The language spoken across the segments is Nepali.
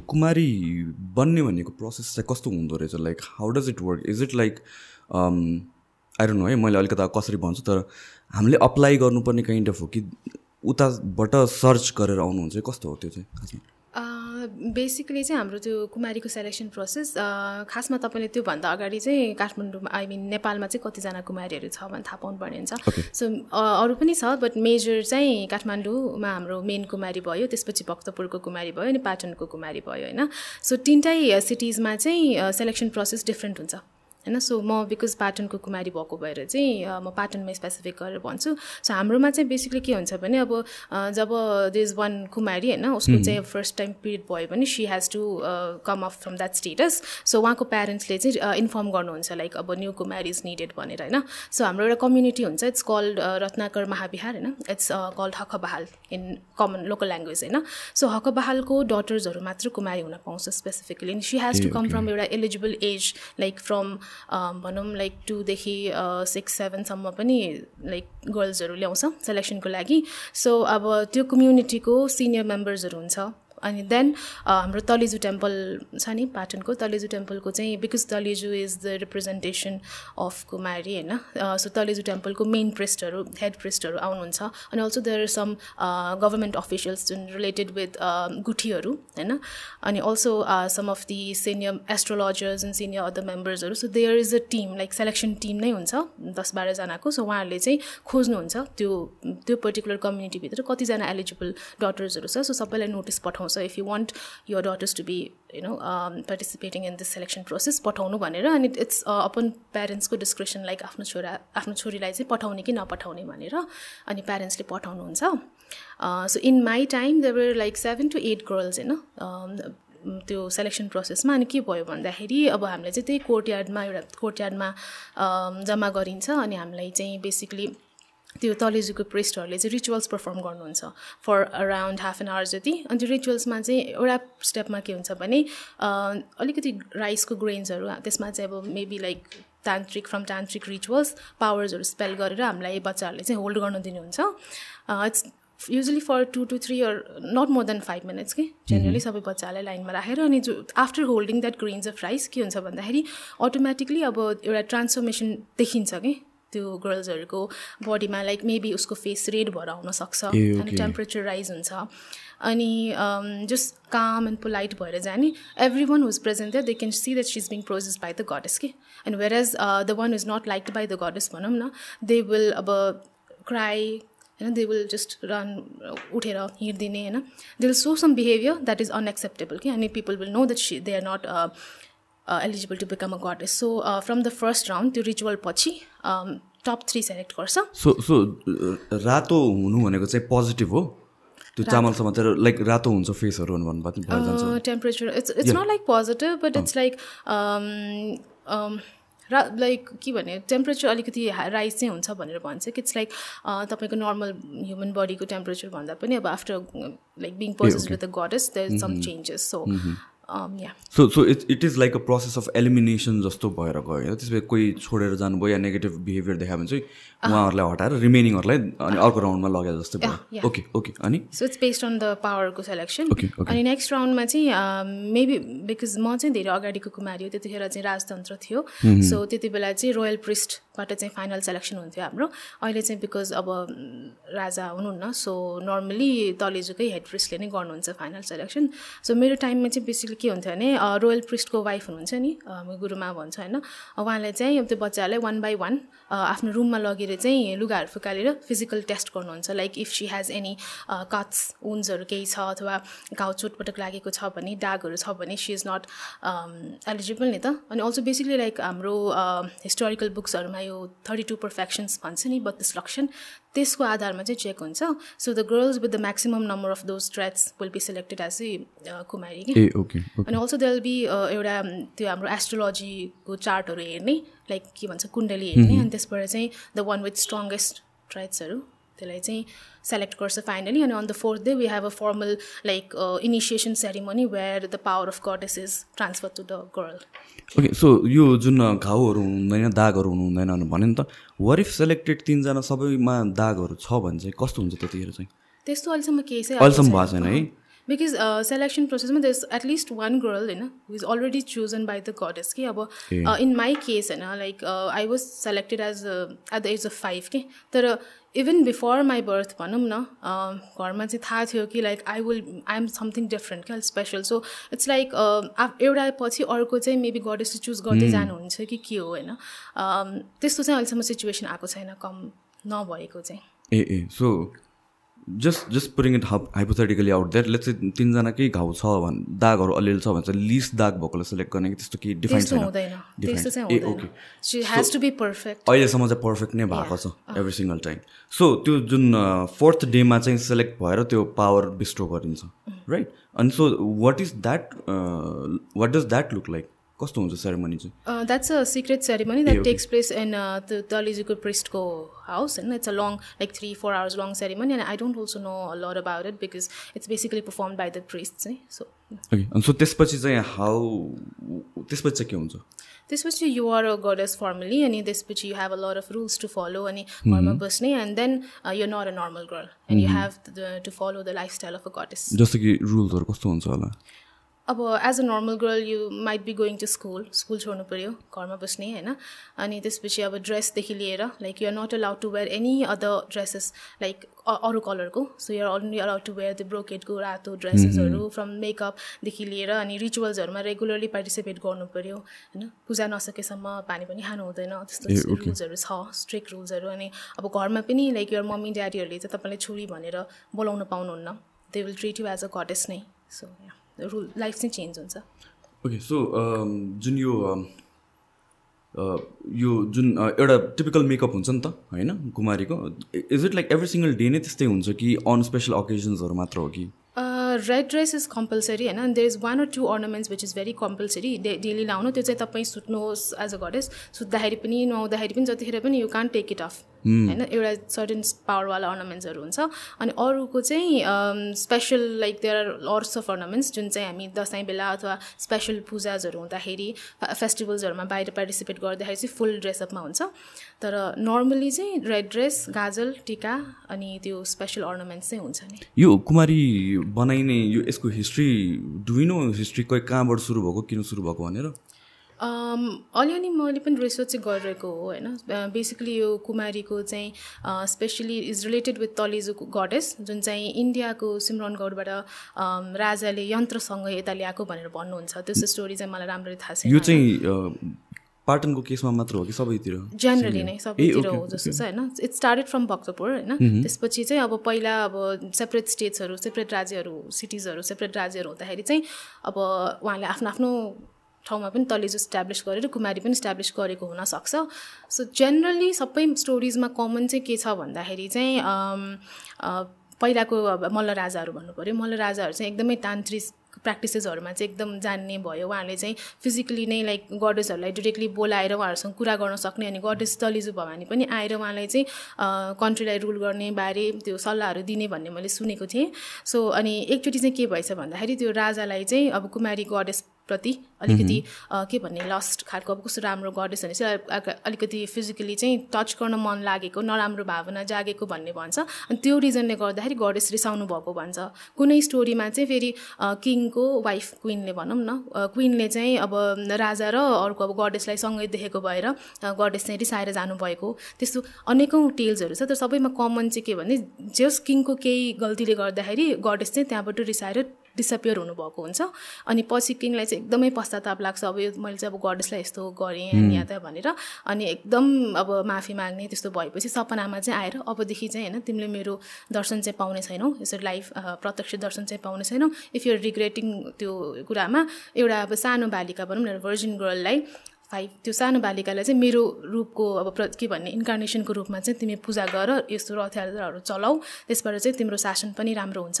कुमारी बन्ने भनेको प्रोसेस चाहिँ कस्तो हुँदो रहेछ? Like how does it work is it like I don't know है मैले अलिकति कसरी भन्छु तर हामीले अप्लाई गर्नुपर्ने काइन्ड अफ हो कि उताबाट सर्च गरेर आउनुहुन्छ? कस्तो हो त्यो चाहिँ खासमा? बेसिकली चाहिँ हाम्रो त्यो कुमारीको सेलेक्सन प्रोसेस खासमा तपाईँले त्योभन्दा अगाडि चाहिँ काठमाडौँमा आई मिन नेपालमा चाहिँ कतिजना कुमारीहरू छ भने थाहा पाउनुपर्ने हुन्छ सो अरू पनि छ बट मेजर चाहिँ काठमाडौँमा हाम्रो मेन कुमारी भयो त्यसपछि भक्तपुरको कुमारी भयो अनि पाटनको कुमारी भयो होइन। सो तिनटै सिटिजमा चाहिँ सेलेक्सन प्रोसेस डिफ्रेन्ट हुन्छ। होइन? सो म बिकज पाटनको कुमारी भएको भएर चाहिँ म पाटनमा स्पेसिफिक गरेर भन्छु। सो हाम्रोमा चाहिँ बेसिकली के हुन्छ भने अब जब दे इज वान कुमारी होइन? उसको चाहिँ फर्स्ट टाइम पिरियड भयो भने she has to come off from that status so उहाँको प्यारेन्ट्सले चाहिँ इन्फर्म गर्नुहुन्छ लाइक अब न्यू कुमारी इज निडेड भनेर होइन? सो हाम्रो एउटा कम्युनिटी हुन्छ। इट्स कल्ड रत्नाकर महाविहार होइन? It's called Hakbahal in common local language होइन? सो हकबहालको डटर्सहरू मात्र कुमारी हुन पाउँछ specifically she has to come from एउटा एलिजिबल एज लाइक फ्रम भनौँ लाइक टूदेखि सिक्स सेभेनसम्म पनि लाइक गर्ल्सहरू ल्याउँछ सेलेक्सनको लागि। सो अब त्यो कम्युनिटीको सिनियर मेम्बर्सहरू हुन्छ। अनि देन हाम्रो तलेजु टेम्पल छ नि पाटनको। तलेजु टेम्पलको चाहिँ because Taleju is the representation of Kumari होइन? सो तलेजु टेम्पलको मेन प्रेस्टहरू हेड प्रेस्टहरू आउनुहुन्छ। अनि also there some government officials जुन रिलेटेड विथ गुठीहरू होइन? अनि also some of the senior astrologers and senior other मेम्बर्सहरू so there is a team like selection team नै हुन्छ दस बाह्रजनाको सो उहाँहरूले चाहिँ खोज्नुहुन्छ त्यो त्यो पर्टिकुलर कम्युनिटीभित्र कतिजना एलिजिबल डटर्सहरू छ। सो सबैलाई नोटिस पठाउँछ। आउँछ if you want your daughters to be you know participating in this selection process पठाउनु भनेर अनि इट्स अपन प्यारेन्ट्सको डिस्क्रिप्सन लाइक आफ्नो छोरा आफ्नो छोरीलाई चाहिँ पठाउने कि नपठाउने भनेर अनि प्यारेन्ट्सले पठाउनुहुन्छ. So in my time there were like seven to eight girls होइन त्यो सेलेक्सन प्रोसेसमा अनि के भयो भन्दाखेरि अब हामीले चाहिँ त्यही कोर्टयार्डमा एउटा कोर्टयार्डमा जम्मा गरिन्छ अनि हामीलाई चाहिँ बेसिकली त्यो तलेजुको प्रेस्टहरूले चाहिँ रिचुअल्स पर्फर्म गर्नुहुन्छ for around half an hour जति। अनि त्यो रिचुअल्समा चाहिँ एउटा स्टेपमा के हुन्छ भने अलिकति राइसको ग्रेन्सहरू त्यसमा चाहिँ अब मेबी लाइक तान्त्रिक फ्रम तान्त्रिक रिचुअल्स पावर्सहरू स्पेल गरेर हामीलाई बच्चाहरूले चाहिँ होल्ड गर्नु दिनुहुन्छ। It's usually for two to three or not more than five minutes कि जेनरली सबै बच्चालाई लाइनमा राखेर अनि जो after holding that grains of rice के हुन्छ भन्दाखेरि अटोमेटिकली अब एउटा ट्रान्सफर्मेसन देखिन्छ कि त्यो गर्ल्सहरूको बडीमा लाइक मेबी उसको फेस रेड भएर आउनसक्छ अनि टेम्परेचर राइज हुन्छ। अनि जस्ट काम एन्ड पोलाइट भएर जाने every one who's present they can see that she is being प्रोजेस by the goddess कि and whereas the one is not like by the goddess भनौँ न दे विल अब क्राई होइन दे विल जस्ट रन उठेर हिँडिदिने होइन? They will so some behaviour that is unacceptable कि अनि people will know that she they are not eligible to become a goddess so from the first round त्यो रिचुअल पछि टप थ्री सेलेक्ट गर्छ. सो सो रातो हुनु भनेको चाहिँ पोजिटिभ हो? त्यो चामल समातेर लाइक रातो हुन्छ फेसहरू temperature it's it's not like positive but it's like र लाइक के भने टेम्परेचर अलिकति राइज चाहिँ हुन्छ भनेर भन्छ कि इट्स लाइक तपाईँको नर्मल ह्युमन बडीको टेम्परेचर भन्दा पनि अब after like being possessed with the goddess there some changes so so so it it is like a process of elimination जस्तो भएर गयो। होइन त्यसपछि कोही छोडेर जानुभयो या नेगेटिभ बिहेभियर देखायो भने चाहिँ उहाँहरूलाई हटाएर रिमेनिङहरूलाई अनि अर्को राउन्डमा लग्यो जस्तो भयो। ओके ओके अनि? So it's based on the पावरको selection अनि नेक्स्ट राउन्डमा चाहिँ मेबी बिकज म चाहिँ धेरै अगाडिको कुमारी हो त्यतिखेर चाहिँ राजतन्त्र थियो। सो त्यति बेला चाहिँ रोयल प्रिस्टबाट चाहिँ फाइनल सेलेक्सन हुन्थ्यो हाम्रो। अहिले चाहिँ बिकज अब राजा हुनुहुन्न सो नर्मली तलेजुकै हेड प्रिस्टले नै गर्नुहुन्छ फाइनल सेलेक्सन सो मेरो टाइममा चाहिँ बेसिकली के हुन्थ्यो भने रोयल प्रिस्टको वाइफ हुनुहुन्छ नि गुरुमा भन्छ होइन। उहाँले चाहिँ त्यो बच्चाहरूलाई वान बाई वान आफ्नो रुममा लगेर चाहिँ लुगाहरू फुकालेर फिजिकल टेस्ट गर्नुहुन्छ like if she has any cuts उन्सहरू केही छ अथवा घाउ चोटपटक लागेको छ भने दागहरू छ भने सी इज नट एलिजिबल नि त। अनि अल्सो बेसिकली लाइक हाम्रो हिस्टोरिकल बुक्सहरूमा यो थर्टी टू पर्फेक्सन्स भन्छ नि बत्तिस लक्षण। त्यसको आधारमा चाहिँ चेक हुन्छ। So the girls with the maximum number of those traits will be selected as a Kumari कि अनि अल्सो दे विल बी एउटा त्यो हाम्रो एस्ट्रोलोजीको चार्टहरू हेर्ने लाइक के भन्छ कुण्डली हेर्ने अनि त्यसबाट चाहिँ द वान विथ स्ट्रङ्गेस्ट ट्रेट्सहरू त्यसलाई चाहिँ सेलेक्ट गर्छ फाइनली अनि on the fourth day we have a formal like initiation ceremony where the power of goddess is transfer to the girl okay so यो जुन घाउहरू हुँदैन दागहरू हुनु हुँदैन भने नि त वरिफ सेलेक्टेड तिनजना सबैमा दागहरू छ भने चाहिँ कस्तो हुन्छ त्यतिखेर चाहिँ? त्यस्तो अहिलेसम्म केही चाहिँ अहिलेसम्म भएको छैन है? बिकज सेलेक्सन प्रोसेसमा देस एटलिस्ट वान गर्ल होइन who is already chosen by the goddess कि अब इन माई केस होइन like I was selected as at the age of five कि तर इभन बिफोर माई बर्थ भनौँ न घरमा चाहिँ थाहा थियो कि like I will I am something different क्या स्पेसल सो इट्स लाइक एउटा पछि अर्को चाहिँ मेबी गडेस चुज गर्दै जानुहुन्छ कि के हो होइन त्यस्तो चाहिँ अहिलेसम्म सिचुएसन आएको छैन कम नभएको चाहिँ uh A so just just putting it half hypothetically out that let's तिनजनाकै घाउ छ भने दागहरू अलिअलि छ भने चाहिँ लिस्ट दाग भएकोलाई सेलेक्ट गर्ने कि त्यस्तो केही डिफाइन ओके अहिलेसम्म चाहिँ पर्फेक्ट नै भएको छ एभ्री सिङ्गल टाइम सो त्यो जुन फोर्थ डेमा चाहिँ सेलेक्ट भएर त्यो पावर बिस्ट्रो गरिन्छ राइट अनि so what is that what does that look like कस्तो हुन्छ सेरेमनी चाहिँ? That's a secret ceremony that takes place in तलिजुको प्रिस्टको हाउस होइन it's a long like three four hours long ceremony and I don't also know lot about it because it's basically perform by the priest चाहिँ सो ओके अनि सो त्यसपछि चाहिँ हाउ त्यसपछि चाहिँ के हुन्छ? त्यसपछि युआर अ गडेस फर्मली अनि त्यसपछि you have a lot of rules to follow अनि घरमा बस्ने and then you not a normal girl and you have to follow the lifestyle of a goddess जस्तो कि रुल्सहरू कस्तो हुन्छ होला? अब as a normal girl you might be going to school school छोड्नु पऱ्यो घरमा बस्ने होइन? अनि त्यसपछि अब ड्रेसदेखि लिएर like you're not allowed to wear any other dresses like अरू कलरको so you're only allowed to wear the ब्रोकेटको रातो ड्रेसेसहरू फ्रम मेकअपदेखि लिएर अनि रिचुअल्सहरूमा रेगुलरली पार्टिसिपेट गर्नु पऱ्यो होइन? पूजा नसकेसम्म पानी पनि खानु हुँदैन त्यस्तो रुल्सहरू छ स्ट्रिक्ट रुल्सहरू अनि अब घरमा पनि लाइक युर मम्मी ड्याडीहरूले चाहिँ तपाईँलाई छोरी भनेर बोलाउनु पाउनुहुन्न. They will treat you as a goddess नै. सो रुल लाइफ चाहिँ चेन्ज हुन्छ। ओके सो जुन यो um, uh, यो जुन uh, एउटा टिपिकल मेकअप हुन्छ नि त होइन कुमारीको is it like every single day नै त्यस्तै हुन्छ कि अन स्पेसल ओकेजन्सहरू मात्र हो कि? रेड ड्रेस इज कम्पलसरी होइन there is one or two ornaments which is very compulsory day daily लाउनु त्यो चाहिँ तपाईँ सुत्नुहोस् एज अ गडेस सुत्दाखेरि पनि नुहाउँदाखेरि पनि जतिखेर पनि यु कान टेक इट अफ होइन एउटा सर्टन पावरवाला अर्नामेन्ट्सहरू हुन्छ। अनि अरूको चाहिँ special like there are lots of ornaments जुन चाहिँ हामी दसैँ बेला अथवा स्पेसल पूजाजहरू हुँदाखेरि फेस्टिभल्सहरूमा बाहिर पार्टिसिपेट गर्दाखेरि चाहिँ फुल ड्रेसअपमा हुन्छ। तर नर्मली चाहिँ रेड ड्रेस गाजल टिका अनि त्यो स्पेसल अर्नामेन्ट्स चाहिँ हुन्छ नि। यो कुमारी बनाइने यो यसको हिस्ट्री डुइनो हिस्ट्री कहाँबाट सुरु भएको किन सुरु भएको भनेर? अलिअलि मैले पनि रिसर्च चाहिँ गरिरहेको हो होइन? बेसिकली यो कुमारीको चाहिँ स्पेसली इज रिलेटेड विथ तलेजुको गडेस जुन चाहिँ इन्डियाको सिमरनगढबाट राजाले यन्त्रसँग यता ल्याएको भनेर भन्नुहुन्छ। त्यो स्टोरी चाहिँ मलाई राम्ररी थाहा छ यो चाहिँ पाटनको केसमा मात्र हो कि सबैतिर? जेनरली नै सबैतिर हो जस्तो छ होइन? इट्स स्टार्टेड फ्रम भक्तपुर होइन? त्यसपछि चाहिँ अब पहिला अब सेपरेट स्टेट्सहरू सेपरेट राज्यहरू सिटिजहरू सेपरेट राज्यहरू हुँदाखेरि चाहिँ अब उहाँले आफ्नो आफ्नो ठाउँमा पनि तलेज इस्टाब्लिस गरेर कुमारी पनि इस्टाब्लिस गरेको हुनसक्छ। सो जेनरली सबै स्टोरिजमा कमन चाहिँ के छ भन्दाखेरि चाहिँ पहिलाको अब मल्ल राजाहरू भन्नु पऱ्यो मल्ल राजाहरू चाहिँ एकदमै तान्त्रिक प्र्याक्टिसेसहरूमा चाहिँ एकदम जान्ने भयो। उहाँहरूले चाहिँ फिजिकली नै लाइक गडेसहरूलाई डिरेक्टली बोलाएर उहाँहरूसँग कुरा गर्न सक्ने अनि गडेस तलिजु भवानी पनि आएर उहाँलाई चाहिँ कन्ट्रीलाई रुल गर्ने बारे त्यो सल्लाहहरू दिने भन्ने मैले सुनेको थिएँ। सो अनि एकचोटि चाहिँ के भएछ भन्दाखेरि त्यो राजालाई चाहिँ अब कुमारी गडेस प्रति अलिकति के भन्ने लस्ट खालको अब कस्तो राम्रो गर्दैछ भने चाहिँ अलिकति फिजिकली चाहिँ टच गर्न मन लागेको नराम्रो भावना जागेको भन्ने भन्छ। अनि त्यो रिजनले गर्दाखेरि गडेस रिसाउनु भएको भन्छ। कुनै स्टोरीमा चाहिँ फेरि किङको वाइफ क्विनले भनौँ न क्विनले चाहिँ अब राजा र अर्को अब गडेसलाई सँगै देखेको भएर गडेस चाहिँ रिसाएर जानुभएको। त्यस्तो अनेकौँ टेल्सहरू छ। तर सबैमा कमन चाहिँ के भने जस किङको केही गल्तीले गर्दाखेरि गडेस चाहिँ त्यहाँबाट रिसाएर डिसपियर हुनुभएको हुन्छ। अनि पछि किङलाई चाहिँ एकदमै पश्चाताप लाग्छ। अब यो मैले चाहिँ अब गडेसलाई यस्तो गरेँ यहाँ त भनेर। अनि एकदम अब माफी माग्ने त्यस्तो भएपछि सपनामा चाहिँ आएर अबदेखि चाहिँ होइन तिमीले मेरो दर्शन चाहिँ पाउने छैनौ। यसरी लाइफ प्रत्यक्ष दर्शन चाहिँ पाउने छैनौ। इफ युआर रिग्रेटिङ त्यो कुरामा एउटा अब सानो बालिका भनौँ न भर्जिन गर्ललाई फाइभ त्यो सानो बालिकालाई चाहिँ मेरो रूपको अब प्र के भन्ने इन्कार्नेसनको रूपमा चाहिँ तिमी पूजा गर यस्तो रथयात्राहरू चलाऊ। त्यसबाट चाहिँ तिम्रो शासन पनि राम्रो हुन्छ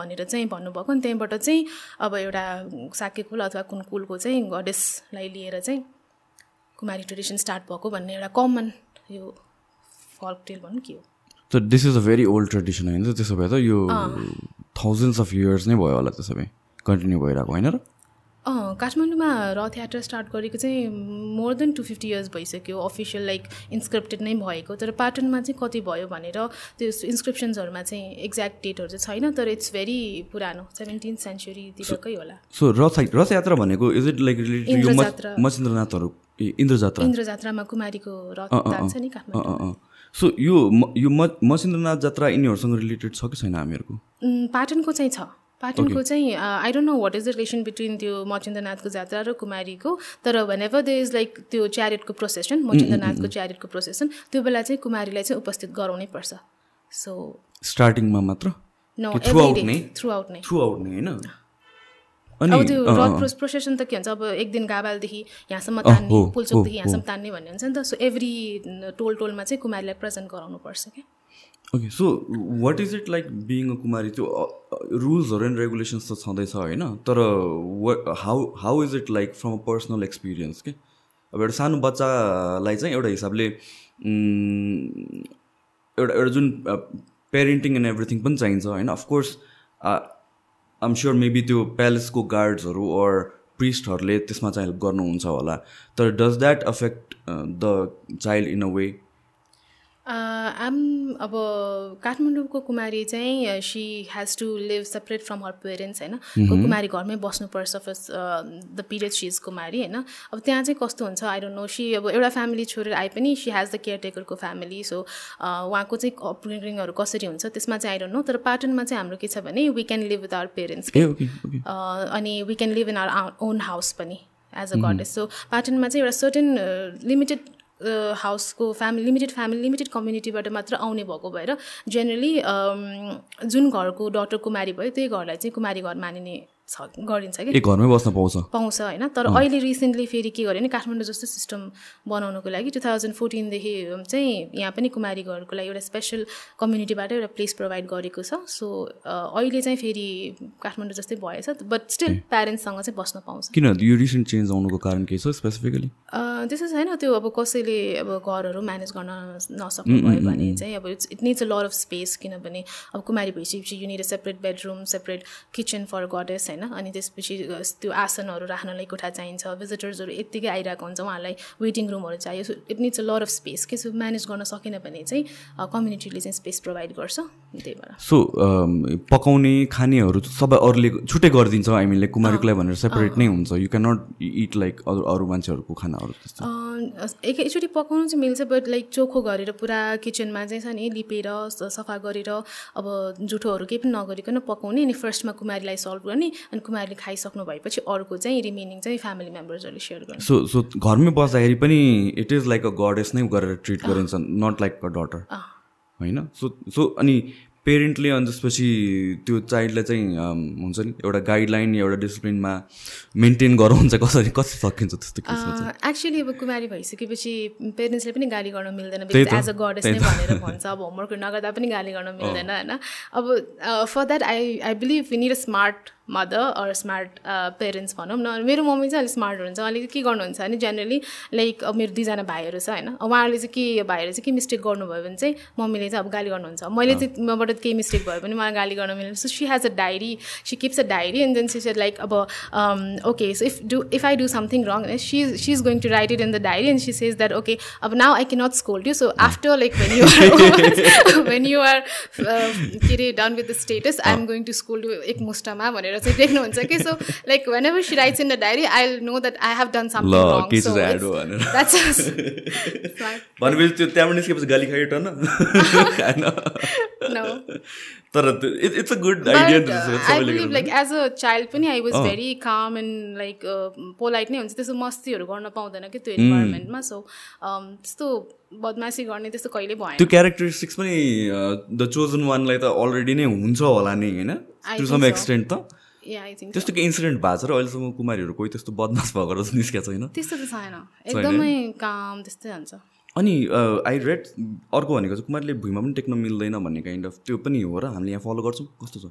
भनेर चाहिँ भन्नुभएको। अनि त्यहीँबाट चाहिँ अब एउटा साके कुल अथवा कुन कुलको चाहिँ गडेसलाई लिएर चाहिँ कुमारी ट्रेडिसन स्टार्ट भएको भन्ने एउटा कमन यो फल्क टेल भनौँ के हो। त this is a very old tradition होइन? त्यसो भए त यो थाउजन्ड्स अफ इयर्स नै भयो होला त्यसो भए कन्टिन्यू भइरहेको होइन र? अँ काठमाडौँमा रथ यात्रा स्टार्ट गरेको चाहिँ more than two fifty years भइसक्यो अफिसियल लाइक इन्सक्रिप्टेड नै भएको। तर पाटनमा चाहिँ कति भयो भनेर त्यो इन्सक्रिप्सन्सहरूमा चाहिँ एक्ज्याक्ट डेटहरू चाहिँ छैन तर इट्स भेरी पुरानो सेभेन्टिन सेन्चुरीतिरकै होला। सो रथ रथ यात्रा भनेको इज इट लाइक इन्द्रजात्रा। मचिन्द्रनाथहरू ए इन्द्र जात्रा इन्द्र जात्रामा कुमारीको रथ जान्छ नि काठमाडौँ सो यो यो म मचिन्द्रनाथ जात्रा यिनीहरूसँग रिलेटेड छ कि छैन हामीहरूको? पाटनको चाहिँ छ। पाटनको चाहिँ I don't know what is the relation between त्यो मचिन्द्रनाथको जात्रा र कुमारीको तर whenever they is like त्यो च्यारेटको प्रोसेसन मचिन्द्रनाथको च्यारेटको प्रोसेसन त्यो बेला चाहिँ कुमारीलाई चाहिँ उपस्थित गराउनै पर्छ। सो स्टार्टिङमा मात्र? होइन? अब त्यो रथ प्रोसेसन त के हुन्छ? अब एक दिन गाबालदेखि यहाँसम्म तान्ने पुल्चोकदेखि यहाँसम्म तान्ने भन्ने हुन्छ नि त। सो एभ्री टोल टोलमा चाहिँ कुमारीलाई प्रेजेन्ट गराउनु पर्छ क्या? Okay so what is it like being a Kumari त्यो रुल्सहरू एन्ड रेगुलेसन्स त छँदैछ होइन तर how how is it like from a personal experience के अब एउटा सानो बच्चालाई चाहिँ एउटा हिसाबले एउटा एउटा जुन पेरेन्टिङ एन्ड एभ्रिथिङ पनि चाहिन्छ होइन? अफकोर्स आम स्योर मेबी त्यो प्यालेसको गार्ड्सहरू अर प्रिस्टहरूले त्यसमा चाहिँ हेल्प गर्नुहुन्छ होला। तर does that affect the child in a way um अब काठमाडौँको कुमारी चाहिँ she has to live separate from her parents होइन? को कुमारी घरमै बस्नुपर्छ first the period she is Kumari होइन? अब त्यहाँ चाहिँ कस्तो हुन्छ? आई डोन्ट नो सी अब एउटा फ्यामिली छोडेर आए पनि सी हेज द केयरटेकरको फ्यामिली सो उहाँको चाहिँ अपब्रिङहरू कसरी हुन्छ? त्यसमा चाहिँ आई डोन्ट नो तर पाटनमा चाहिँ हाम्रो के छ भने we can live with our parents अनि we can live in our own house पनि एज अ गडेस सो पाटनमा चाहिँ एउटा सर्टेन लिमिटेड हाउसको फ्यामिली लिमिटेड फ्यामिली लिमिटेड कम्युनिटीबाट मात्र आउने भएको भएर जेनरली जुन घरको डटर कुमारी भयो त्यही घरलाई चाहिँ कुमारी घर मानिने छ गरिन्छ कि? घरमै बस्न पाउँछ। पाउँछ होइन। तर अहिले रिसेन्टली फेरि के गर्यो भने काठमाडौँ जस्तो सिस्टम बनाउनुको लागि टु थाउजन्ड फोर्टिनदेखि चाहिँ यहाँ पनि कुमारी घरको लागि एउटा स्पेसल कम्युनिटीबाट एउटा प्लेस प्रोभाइड गरेको छ। सो अहिले चाहिँ फेरि काठमाडौँ जस्तै भएछ बट स्टिल प्यारेन्ट्ससँग चाहिँ बस्न पाउँछ। किन? यो रिसेन्ट चेन्ज आउनुको कारण के छ स्पेसिफिकली त्यस्तो छैन त्यो अब कसैले अब घरहरू म्यानेज गर्न नसक्नु भयो भने चाहिँ अब it's it needs a lot of space किनभने अब कुमारी भइसकेपछि you need a separate bedroom separate kitchen for goddess होइन अनि त्यसपछि त्यो आसनहरू राख्नलाई कोठा चाहिन्छ भिजिटर्सहरू यत्तिकै आइरहेको हुन्छ उहाँहरूलाई वेटिङ रुमहरू चाहियो। So it needs a lot of space के सो म्यानेज गर्न सकेन भने चाहिँ कम्युनिटीले चाहिँ स्पेस प्रोभाइड गर्छ। त्यही भएर। सो पकाउने खानेहरू सबै अरूले छुट्टै गरिदिन्छ हामीलाई कुमारीको लागि भनेर सेपरेट नै हुन्छ। You can not it like अरू अरू मान्छेहरूको खानाहरू एकचोटि पकाउनु चाहिँ मिल्छ बट लाइक चोखो गरेर पुरा किचनमा चाहिँ छ नि लिपेर सफा गरेर अब जुठोहरू केही पनि नगरिकन पकाउने अनि फर्स्टमा कुमारीलाई सल्भ गर्ने। अनि कुमारीले खाइसक्नु भएपछि अर्को चाहिँ रिमेनिङ चाहिँ फ्यामिली मेम्बर्सहरूले सेयर गर्ने। सो सो घरमै बस्दाखेरि पनि it is like a goddess नै गरेर ट्रिट गरिन्छ नट लाइक अ। डटर। होइन? सो सो अनि पेरेन्टले अनि त्यसपछि त्यो चाइल्डलाई चाहिँ अम, हुन्छ नि एउटा गाइडलाइन एउटा डिसिप्लिनमा मेन्टेन गराउनु चाहिँ कसरी कसरी सकिन्छ त्यस्तो केसमा एक्चुअली अब कुमारी भइसकेपछि पेरेन्ट्सले पनि गाली गर्न मिल्दैन एज अ गडेस नै भनेर भन्छ अब होमवर्कहरू नगर्दा पनि गाली गर्न मिल्दैन होइन? अब for that I I believe need a smart mother or smart parents भनौँ न मेरो मम्मी चाहिँ अलिक स्मार्ट हुनुहुन्छ। अलिक के गर्नुहुन्छ भने जेनरली लाइक अब मेरो दुईजना भाइहरू छ होइन उहाँहरूले चाहिँ के भाइहरू चाहिँ के मिस्टेक गर्नुभयो भने चाहिँ मम्मीले चाहिँ अब गाली गर्नुहुन्छ। मैले चाहिँ मबाट केही मिस्टेक भयो भने मलाई गाली गर्न मिल्दैन so she has a diary she keeps a diary and then she said like अब okay so if do if I do something wrong she she is going to write it in the diary and she says that okay अब now I can not scold you so after like when you when you are के अरे done with the status I am going to school you एक मुस्टमा भनेर चाहिँ देख्नुहुन्छ कि so like whenever she writes in the diary I know that I have done ल समथिङ रङ के सो चाहिँ एड हो भनेर द्याट्स भनेपछि त्यो त्यहाँबाट निस्केपछि गाली खायो टन तर it's a good idea like as a child पनि I was very calm and like polite नै हुन्छ. त्यस्तो मस्तीहरू गर्न पाउँदैन कि त्यो इन्भाइरोमेन्टमा सो त्यस्तो बदमासी गर्ने त्यस्तो कहिले भएन। त्यो क्यारेक्टरिस्टिक्स पनि द चोजन वानलाई त अलरेडी नै हुन्छ होला नि होइन? To some. एक्सटेन्ट त। त्यस्तो केही इन्सिडेन्ट भएको छ र अहिलेसम्म कुमारीहरू कोही त्यस्तो बदमास भएको जस्तो निस्केको छैन? त्यस्तो त छैन। एकदमै काम त्यस्तै हुन्छ। अनि आई रेड अर्को भनेको चाहिँ कुमारीले भुइँमा पनि टेक्न मिल्दैन भन्ने काइन्ड अफ त्यो पनि हो र हामीले यहाँ फलो गर्छौँ। कस्तो छ?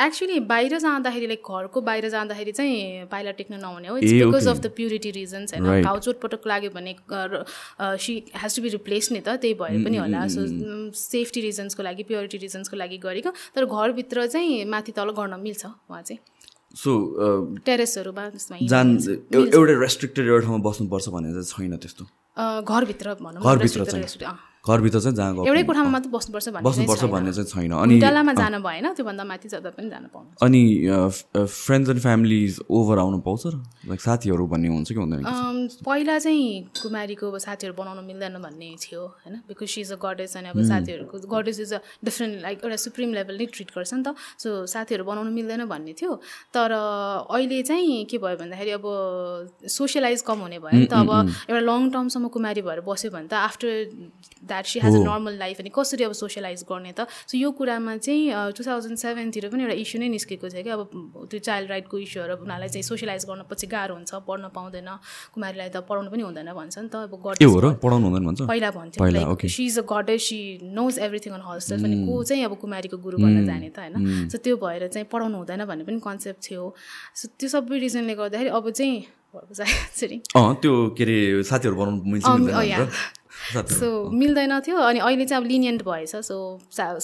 एक्चुली बाहिर जाँदाखेरि लाइक घरको बाहिर जाँदाखेरि चाहिँ पाइला टेक्न नहुने हो। It's because. Of the purity reasons होइन. घाउ चोटपटक लाग्यो भने she has to be replace नि त त्यही भएर पनि होला। सो सेफ्टी रिजन्सको लागि प्योरिटी रिजन्सको लागि गरेको। तर घरभित्र चाहिँ माथि तल गर्न मिल्छ उहाँ चाहिँ। सो टेरेसहरूमा जान एउ- एउटै रेस्ट्रिक्टेड एउटा ठाउँमा बस्नुपर्छ चाहिँ छैन त्यस्तो? घरभित्र भनौँ घरभित्र घरभित्र चाहिँ जहाँ एउटै कोठामा मात्र बस्नुपर्छ बस्नुपर्छ। भन्ने चाहिँ छैन। अनि डालामा जान भएन त्योभन्दा माथि जाँदा पनि जान पाउनु। अनि फ्रेन्ड्स एन्ड फ्यामिलीज ओभर आउनु पाउँछ र? लाइक साथीहरू भन्ने हुन्छ कि हुँदैन पहिला चाहिँ कुमारीको अब साथीहरू बनाउनु मिल्दैन भन्ने थियो होइन? Because she is a goddess अनि अब साथीहरूको goddess is a different like एउटा सुप्रिम लेभल नै ट्रिट गर्छ नि त। सो साथीहरू बनाउनु मिल्दैन भन्ने थियो। तर अहिले चाहिँ के भयो भन्दाखेरि अब सोसियलाइज कम हुने भयो नि त। अब एउटा लङ टर्मसम्म कुमारी भएर बस्यो भने त after that she has a normal life अनि कसरी अब सोसियलाइज गर्ने त? सो यो कुरामा चाहिँ टु थाउजन्ड सेभेनतिर पनि एउटा इस्यु नै निस्केको थियो कि अब त्यो चाइल्ड राइटको इस्युहरू उनीहरूलाई चाहिँ सोसियलाइज गर्न पछि गाह्रो हुन्छ पढ्न पाउँदैन कुमारीलाई त पढाउनु पनि हुँदैन भन्छ नि त। अब गड हो र? पढाउनु हुँदैन भन्छ? पहिला भन्थ्यो. She is a goddess she knows everything on herself अनि को चाहिँ अब कुमारीको गुरु बन्न जाने त होइन? सो त्यो भएर चाहिँ पढाउनु हुँदैन भन्ने पनि कन्सेप्ट थियो। सो त्यो सबै रिजनले गर्दाखेरि अब चाहिँ छ त्यो के अरे साथीहरू बनाउनु सो मिल्दैन थियो। अनि अहिले चाहिँ अब लिनियन्ट भएछ। सो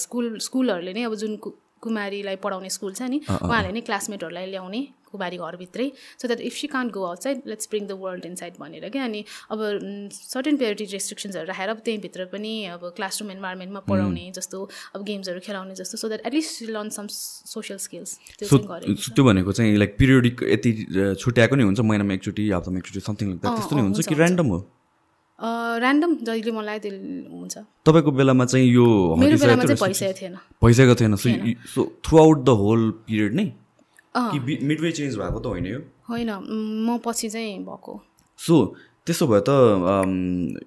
स्कुल स्कुलहरूले नै अब जुन कुमारीलाई पढाउने स्कुल छ नि उहाँहरूले नै क्लासमेटहरूलाई ल्याउने कुमारी घरभित्रै। So that if she can't go outside let's bring the world inside भनेर क्या। अनि अब सर्टेन प्योरिटी रेस्ट्रिक्सन्सहरू राखेर अब त्यहीँभित्र पनि अब क्लासरुम इन्भाइरोमेन्टमा पढाउने जस्तो अब गेम्सहरू खेलाउने जस्तो so that at least learn some social skills त्यो भनेको चाहिँ लाइक पिरियडिक यति छुट्याएको नै हुन्छ महिनामा एकचोटि हप्तामा एकचोटि समथिङ त्यस्तो नै हुन्छ कि ऱ्यान्डम हो? ऱ्यान्डम जहिले मलाई त्यो हुन्छ। तपाईँको बेलामा चाहिँ यो मेरो बेलामा चाहिँ भइसकेको थिएन। भइसकेको थिएन। So so throughout the whole period नै? कि मिडवे चेन्ज भएको त होइन यो? होइन म पछि चाहिँ भएको। सो त्यसो भए त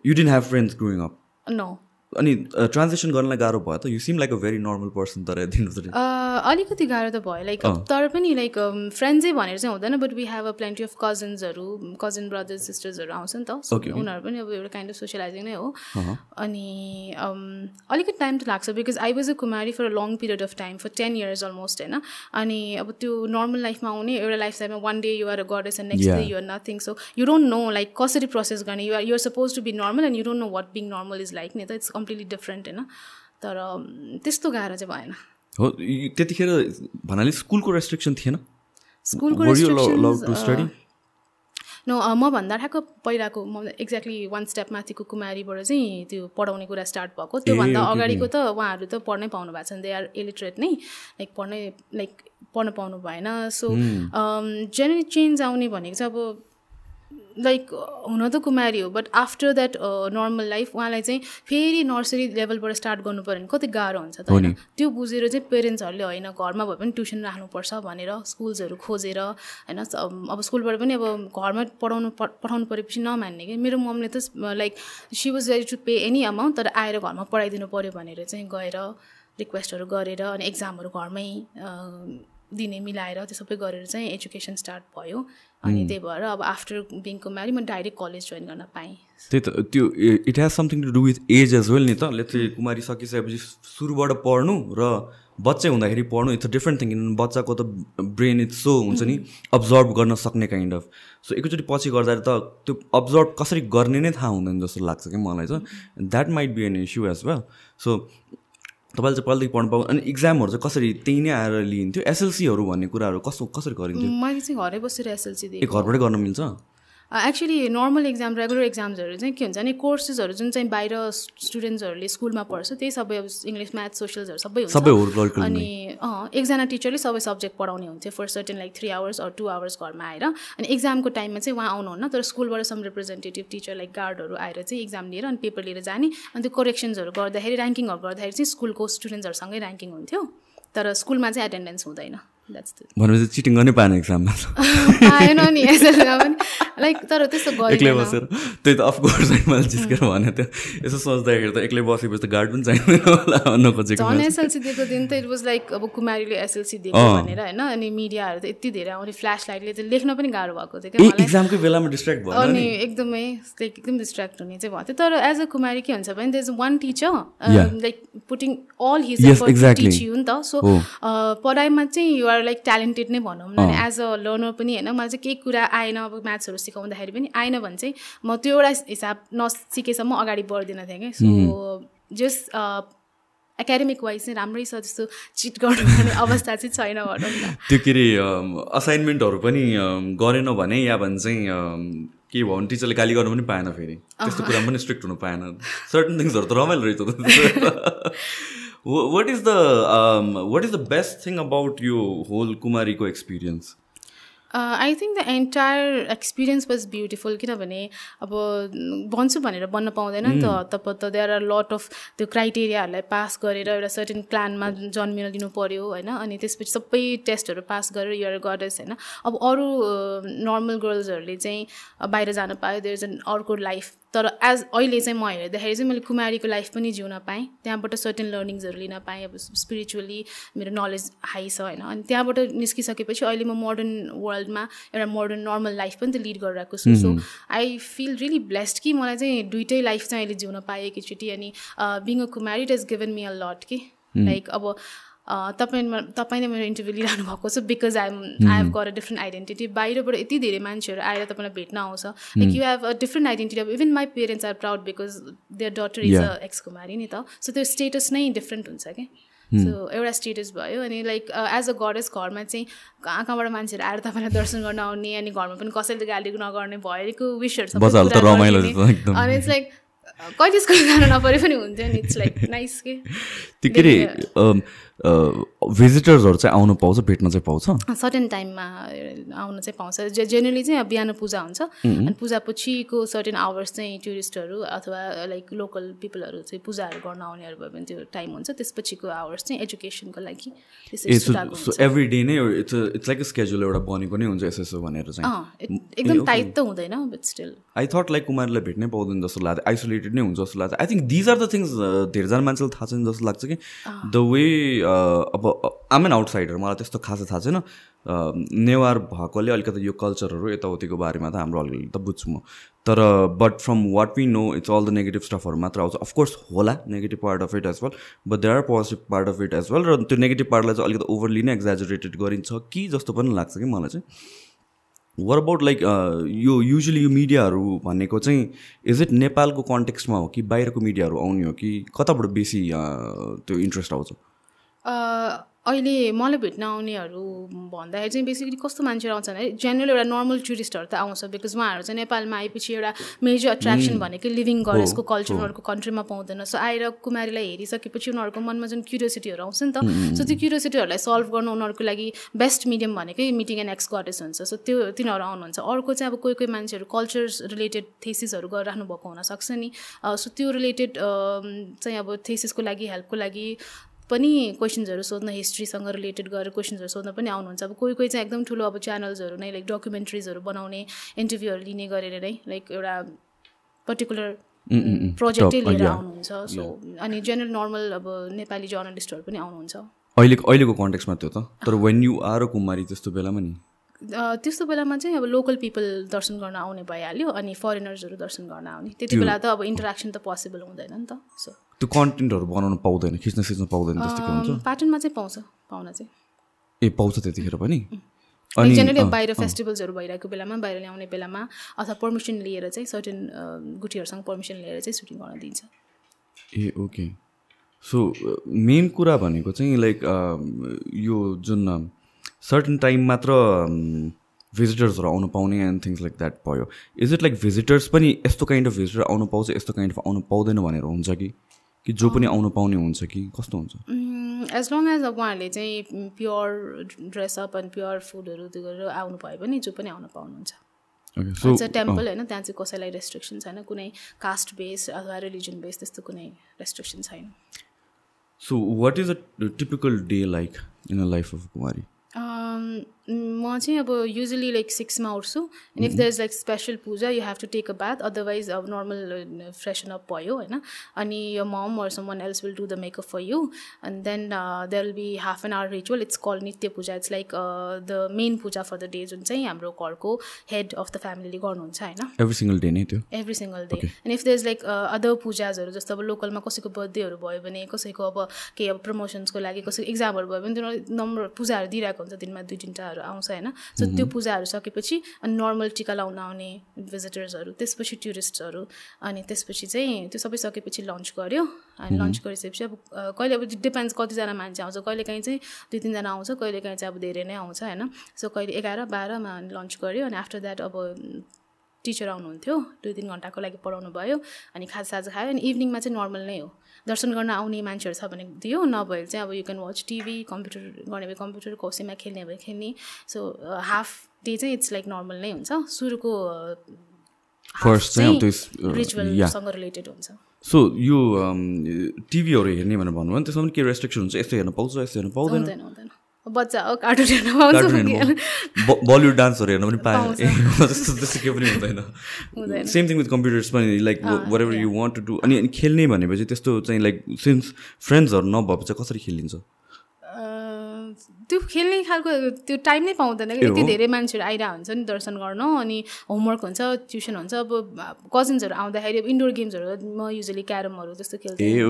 you didn't have friends growing up no अनि ट्रान्जेक्सन गर्नलाई गाह्रो भयो त? You seem like a very normal person तर एट द डे अलिकति गाह्रो त भयो। लाइक तर पनि लाइक फ्रेन्ड्सै भनेर चाहिँ हुँदैन but we have a plenty of कजन्सहरू cousin brothers सिस्टर्सहरू आउँछ नि त। उनीहरू पनि अब एउटा काइन्ड अफ सोसियलाइजिङ नै हो। अनि um, अलिकति टाइम त लाग्छ because I was a Kumari for a long period of time for ten years almost होइन। अनि अब त्यो नर्मल लाइफमा आउने एउटा लाइफ टाइममा one day you're a goddess and next day you're nothing so you don't know like कसरी प्रोसेस गर्ने। You're you're suppose to be normal and you don't know what being normal is like नि त इट्स कम्प्लिटली डिफ्रेन्ट होइन। तर um, त्यस्तो गाह्रो चाहिँ भएन। हो त्यतिखेर भन्नाले स्कुलको रेस्ट्रिक्सन थिएन? स्कुलको? नो मभन्दा ठ्याक्क पहिलाको म एक्ज्याक्टली वान स्टेप माथिको कुमारीबाट चाहिँ त्यो पढाउने कुरा स्टार्ट भएको। त्योभन्दा अगाडिको त उहाँहरू त पढ्नै पाउनु भएको छ दे आर इलिटरेट नै लाइक पढ्नै लाइक पढ्न पाउनु भएन। सो जेनरली चेन्ज आउने भनेको चाहिँ अब लाइक हुन त कुमारी हो but after that normal life उहाँलाई चाहिँ फेरि नर्सरी लेभलबाट स्टार्ट गर्नु पऱ्यो भने कति गाह्रो हुन्छ त होइन? त्यो बुझेर चाहिँ पेरेन्ट्सहरूले होइन घरमा भए पनि ट्युसन राख्नुपर्छ भनेर स्कुल्सहरू खोजेर होइन अब स्कुलबाट पनि अब घरमा पढाउनु पठाउनु परेपछि नमान्ने कि। मेरो मम्मीले त like she was ready to pay any amount तर आएर घरमा पढाइदिनु पऱ्यो भनेर चाहिँ गएर रिक्वेस्टहरू गरेर अनि एक्जामहरू घरमै दिने मिलाएर त्यो सबै गरेर चाहिँ एजुकेसन स्टार्ट भयो। अनि त्यही भएर अब आफ्टर बिङ कुमारी म डाइरेक्ट कलेज जोइन गर्न पाएँ। त्यही त त्यो it has something to do with age as well नि त। लेट्स कुमारी सकिसकेपछि सुरुबाट पढ्नु र बच्चै हुँदाखेरि पढ्नु इट्स अ डिफ्रेन्ट थिङ किनभने बच्चाको त ब्रेन इट्स सो हुन्छ नि अब्जर्भ गर्न सक्ने काइन्ड अफ सो एकैचोटि पछि गर्दाखेरि त त्यो अब्जर्भ कसरी गर्ने नै थाहा हुँदैन जस्तो लाग्छ कि मलाई चाहिँ that might be an issue as well so तपाईँले चाहिँ पहिलादेखि पढ्नु पाउनु अनि इक्जामहरू चाहिँ कसरी त्यही नै आएर लिइन्थ्यो? एसएलसीहरू भन्ने कुराहरू कस्तो कसरी गरिन्थ्यो? मैले चाहिँ घरै बसेर एसएलसी दिएँ घरबाटै गर्न मिल्छ? एक्चुली नर्मल एक्जाम रेगुलर एक्जाम्सहरू चाहिँ के हुन्छ भने कोर्सेसहरू जुन चाहिँ बाहिर स्टुडेन्ट्सहरूले स्कुलमा पढ्छ त्यही सबै अब इङ्ग्लिस म्याथ सोसियल्सहरू सबै हुन्छ। अनि एकजना टिचरले सबै सब्जेक्ट पढाउने हुन्थ्यो for certain like three hours or two hours घरमा आएर। अनि एक्जामको टाइममा चाहिँ उहाँ आउनुहुन्न तर स्कुलबाट सम रिप्रेजेन्टेटिभ टिचर लाइक गार्डहरू आएर चाहिँ एक्जाम लिएर अनि पेपर लिएर जाने। अनि त्यो करेक्सन्सहरू गर्दाखेरि ऱ्याङ्किङहरू गर्दाखेरि चाहिँ स्कुलको स्टुडेन्ट्सहरूसँगै ऱ्याङ्किङ हुन्थ्यो। तर स्कुलमा चाहिँ एटेन्डेन्स हुँदैन। भनेपछि चिटिङ गर्नै पाएन एक्जाममा आएन नि लाइक तर त्यस्तो एक्लै बसेर। त्यही त अफकोर्स मैले जिस्केर भने त्यो यसो सोच्दाखेरि त एक्लै बसेपछि त गार्ड पनि चाहिँदैन होला नखोजेको झन् एसएलसी दिएको दिन त इट वाज लाइक अब कुमारीले एसएलसी दिएको भनेर होइन। अनि मिडियाहरू त यति धेरै आउने फ्ल्यास लाइटले चाहिँ लेख्न पनि गाह्रो भएको थियो क्या ए मलाई। इक्जामकै बेलामा डिस्ट्र्याक्ट भयो अनि एकदमै लाइक एकदम डिस्ट्र्याक्ट हुने चाहिँ भएको थियो तर एज अ कुमारी के हुन्छ भने there's one teacher like putting all his. Teach you नि त। सो पढाइमा चाहिँ युआर लाइक ट्यालेन्टेड नै भनौँ। न एज अ लर्नर पनि होइन मलाई चाहिँ केही कुरा आएन अब म्याथ्सहरू सिकाउँदाखेरि पनि आएन भने चाहिँ म त्यो एउटा हिसाब नसिकेसम्म अगाडि बढ्दिनँ थिएँ कि सो जस एकाडेमिक वाइज चाहिँ राम्रै छ त्यस्तो चिट गर्नुपर्ने अवस्था चाहिँ छैन भनौँ न। त्यो के अरे असाइनमेन्टहरू पनि गरेन भने या भने चाहिँ के भयो भने टिचरले गाली गर्नु पनि पाएन फेरि। त्यस्तो कुरा पनि स्ट्रिक्ट हुनु पाएन। सर्टन थिङ्सहरू त रमाइलो रहेछ what is the what is the best thing about यो whole कुमारीको experience I think the entire experience was beautiful किनभने अब भन्छु भनेर बन्न पाउँदैन नि त तब त देयर आर लट अफ त्यो क्राइटेरियाहरूलाई पास गरेर एउटा सर्टेन प्लानमा जन्मिन दिनु पऱ्यो होइन अनि त्यसपछि सबै टेस्टहरू पास गरेर युआर गडर्स होइन अब अरू नर्मल गर्ल्सहरूले चाहिँ बाहिर जान पायो देयर इज एन अर्को लाइफ तर एज अहिले चाहिँ म हेर्दाखेरि चाहिँ मैले कुमारीको लाइफ पनि जिउन पाएँ। त्यहाँबाट सर्टेन लर्निङ्सहरू लिन पाएँ अब स्पिरिचुअली मेरो नलेज हाई छ होइन। अनि त्यहाँबाट निस्किसकेपछि अहिले म मोडर्न वर्ल्डमा एउटा मोडर्न नर्मल लाइफ पनि त लिड गरिरहेको छु। So I feel really blessed कि मलाई चाहिँ दुइटै लाइफ चाहिँ अहिले जिउन पाएँ एकैचोटि। अनि being a Kumari it is given me a lot कि। लाइक अब तपाईँमा तपाईँले मेरो इन्टरभ्यू लिइरहनु भएको छ because I'm I have got a different identity बाहिरबाट यति धेरै मान्छेहरू आएर तपाईँलाई भेट्न आउँछ। Like you have a different identity अब even my parents are proud because their daughter is a ex Kumari नि त सो त्यो स्टेटस नै डिफ्रेन्ट हुन्छ कि सो एउटा स्टेटस भयो अनि लाइक एज अ गडेस घरमा चाहिँ कहाँ कहाँबाट मान्छेहरू आएर तपाईँलाई दर्शन गर्न आउने अनि घरमा पनि कसैले गाली नगर्ने भएको विसहरू अनि इट्स लाइक कहिले स्कुल जानु नपरे पनि हुन्थ्यो नि। इट्स लाइक नाइस के? त्यो के अरे भिजिटर्सहरू चाहिँ आउनु पाउँछ भेट्न चाहिँ पाउँछ? सर्टेन टाइममा आउनु चाहिँ पाउँछ। जे जेनरली चाहिँ बिहान पूजा हुन्छ। अनि पूजा पछिको सर्टेन आवर्स चाहिँ टुरिस्टहरू अथवा लाइक लोकल पिपलहरू चाहिँ पूजाहरू गर्न आउनेहरू भयो भने त्यो टाइम हुन्छ। त्यसपछिको आवर्स चाहिँ एजुकेसनको लागि एभ्री डे नै इट्स इट्स लाइक स्केड्युल एउटा बनेको नै हुन्छ यसो भनेर चाहिँ। एकदम टाइट त हुँदैन but still I thought like कुमारलाई भेट्नै पाउँदैन जस्तो लाग्छ आइसोलेटेड नै हुन्छ जस्तो लाग्छ। I think these are the things धेरैजना मान्छेलाई थाहा छैन जस्तो लाग्छ कि द वे अब आम एन आउटसाइडर मलाई त्यस्तो खासै थाहा छैन। नेवार भएकोले अलिकति यो कल्चरहरू यताउतिको बारेमा त हाम्रो अलिकति त बुझ्छु म। तर but from what we know it's all the negative स्टफहरू मात्र आउँछ। अफकोर्स होला negative part of it as well but there are positive part of it as well र त्यो नेगेटिभ पार्टलाई चाहिँ अलिकति ओभरली नै एक्जाजुरेटेड गरिन्छ कि जस्तो पनि लाग्छ कि मलाई चाहिँ। वर अबाउट लाइक यो युजली यो मिडियाहरू भनेको चाहिँ इज इट नेपालको कन्टेक्स्टमा हो कि बाहिरको मिडियाहरू आउने हो कि कताबाट बेसी त्यो इन्ट्रेस्ट आउँछ? अहिले मलाई भेट्न आउनेहरू भन्दाखेरि चाहिँ बेसिकली कस्तो मान्छेहरू आउँछ भने जेनरल एउटा नर्मल टुरिस्टहरू त आउँछ बिकज उहाँहरू चाहिँ नेपालमा आएपछि एउटा मेजर एट्र्याक्सन भनेकै लिभिङ गडेसको कल्चर उनीहरूको कन्ट्रीमा पाउँदैन। सो आएर कुमारीलाई हेरिसकेपछि उनीहरूको मनमा जुन क्युरियोसिटीहरू आउँछ नि त सो त्यो क्युरियोसिटीहरूलाई सल्भ गर्नु उनीहरूको लागि बेस्ट मिडियम भनेकै मिटिङ एन्ड एक्स गडेस हुन्छ। सो त्यो तिनीहरू आउनुहुन्छ। अर्को चाहिँ अब कोही कोही मान्छेहरू कल्चर्स रिलेटेड थेसिसहरू गरिराख्नु भएको हुनसक्छ नि। सो त्यो रिलेटेड चाहिँ अब थेसिसको लागि हेल्पको लागि पनि क्वेसन्सहरू सोध्न हिस्ट्रीसँग रिलेटेड गरेर क्वेसन्सहरू सोध्न पनि आउनुहुन्छ। अब कोही कोही चाहिँ एकदम ठुलो अब च्यानल्सहरू नै लाइक डकुमेन्ट्रिजहरू बनाउने इन्टरभ्यूहरू लिने गरेर नै लाइक एउटा पर्टिकुलर प्रोजेक्टै लिएर आउनुहुन्छ। सो अनि जेनरल नर्मल अब नेपाली जर्नलिस्टहरू पनि आउनुहुन्छ। अहिलेको अहिलेको कन्टेक्समा त्यो त? तर वेन यु आर कुमारी त्यस्तो बेलामा नि? त्यस्तो बेलामा चाहिँ अब लोकल पिपल दर्शन गर्न आउने भइहाल्यो अनि फरेनर्सहरू दर्शन गर्न आउने। त्यति बेला त अब इन्टरेक्सन त पोसिबल हुँदैन नि त सो त्यो कन्टेन्टहरू बनाउनु पाउँदैन खिच्न सिच्न पाउँदैन प्याटर्नमा चाहिँ पाउँछ पाउन चाहिँ। ए पाउँछ त्यतिखेर पनि? अनि जेनरली बाहिर फेस्टिभल्सहरू भइरहेको बेलामा बाहिर ल्याउने बेलामा अथवा पर्मिसन लिएर चाहिँ सर्टेन गुटीहरूसँग पर्मिसन लिएर चाहिँ सुटिङ गर्न दिन्छ। ए ओके सो मेन कुरा भनेको चाहिँ लाइक यो जुन सर्टन टाइम मात्र भिजिटर्सहरू आउनु पाउने एन्ड थिङ्स लाइक द्याट भयो इज इट लाइक भिजिटर्स पनि यस्तो काइन्ड अफ भिजिटर आउनु पाउँछ यस्तो काइन्ड अफ आउनु पाउँदैन भनेर हुन्छ कि? कि जो पनि आउनु पाउने हुन्छ कि? कस्तो हुन्छ? एज लङ एज अब उहाँहरूले चाहिँ प्योर ड्रेसअप एन्ड प्योर फुडहरू त्यो गरेर आउनु भयो भने जो पनि आउनु पाउनुहुन्छ। टेम्पल होइन त्यहाँ चाहिँ कसैलाई रेस्ट्रिक्सन छैन कुनै कास्ट बेस अथवा रिलिजन बेस त्यस्तो कुनै रेस्ट्रिक्सन छैन। So what is a typical day like in a life of Kumari 嗯 म चाहिँ अब युजली लाइक सिक्समा उठ्छु and if the is like special puja you have to take a bath otherwise अब नर्मल फ्रेसन अप भयो होइन? अनि यो mom or someone else will do the makeup for you and then there will be half an hour ritual it's call nitya puja it's like the main puja for the day जुन चाहिँ हाम्रो घरको हेड अफ द फ्यामिलीले गर्नुहुन्छ होइन? एभ्री सिङ्गल डे नै त्यो? Every single day and if the is like other पूजाजहरू जस्तो अब लोकलमा कसैको बर्थडेहरू भयो भने कसैको अब केही अब प्रमोसन्सको लागि कसैको इक्जामहरू भयो भने त्यो नम्बर पूजाहरू दिइरहेको हुन्छ दिनमा दुई तिनवटाहरू आउँछ होइन? सो त्यो पूजाहरू सकेपछि अनि नर्मल टिका लाउन आउने भिजिटर्सहरू त्यसपछि टुरिस्टहरू अनि त्यसपछि चाहिँ त्यो सबै सकेपछि लन्च गऱ्यो। अनि लन्च गरिसकेपछि अब कहिले अब डिपेन्ड्स कतिजना मान्छे आउँछ कहिले काहीँ चाहिँ दुई तिनजना आउँछ कहिले काहीँ चाहिँ अब धेरै नै आउँछ होइन? सो कहिले एघार बाह्रमा लन्च गऱ्यो अनि आफ्टर द्याट अब टिचर आउनुहुन्थ्यो दुई तिन घन्टाको लागि पढाउनु भयो अनि खाजासाजा खायो अनि इभिनिङमा चाहिँ नर्मल नै हो। दर्शन गर्न आउने मान्छेहरू छ भने दियो नभए चाहिँ अब you can watch TV computer गर्ने भए कम्प्युटर कौसीमा खेल्ने भए खेल्ने। सो हाफ डे चाहिँ इट्स लाइक नर्मल नै हुन्छ। सुरुको रिचुअलसँग रिलेटेड हुन्छ। सो यो टिभीहरू हेर्ने भनेर भन्नुभयो भने त्यसमा पनि के रेस्ट्रिक्सन हुन्छ? यस्तो हेर्न पाउँछ यस्तो हेर्न पाउँदैन? हुँदैन बच्चा हो कार्टुन बलिउड डान्सहरू हेर्न पनि पाएँ त्यस्तो त्यस्तो केही पनि हुँदैन। सेम थिङ विथ कम्प्युटर्स पनि like whatever you want to do अनि खेल्ने भनेपछि त्यस्तो चाहिँ लाइक सिन्स फ्रेन्ड्सहरू नभएपछि कसरी खेलिन्छ? त्यो खेल्ने खालको त्यो टाइम नै पाउँदैन कि। यति धेरै मान्छेहरू आइरहेको हुन्छ नि दर्शन गर्न अनि होमवर्क हुन्छ ट्युसन हुन्छ। अब कजिन्सहरू आउँदाखेरि अब इन्डोर गेम्सहरू म युजली क्यारमहरू जस्तो खेल्थेँ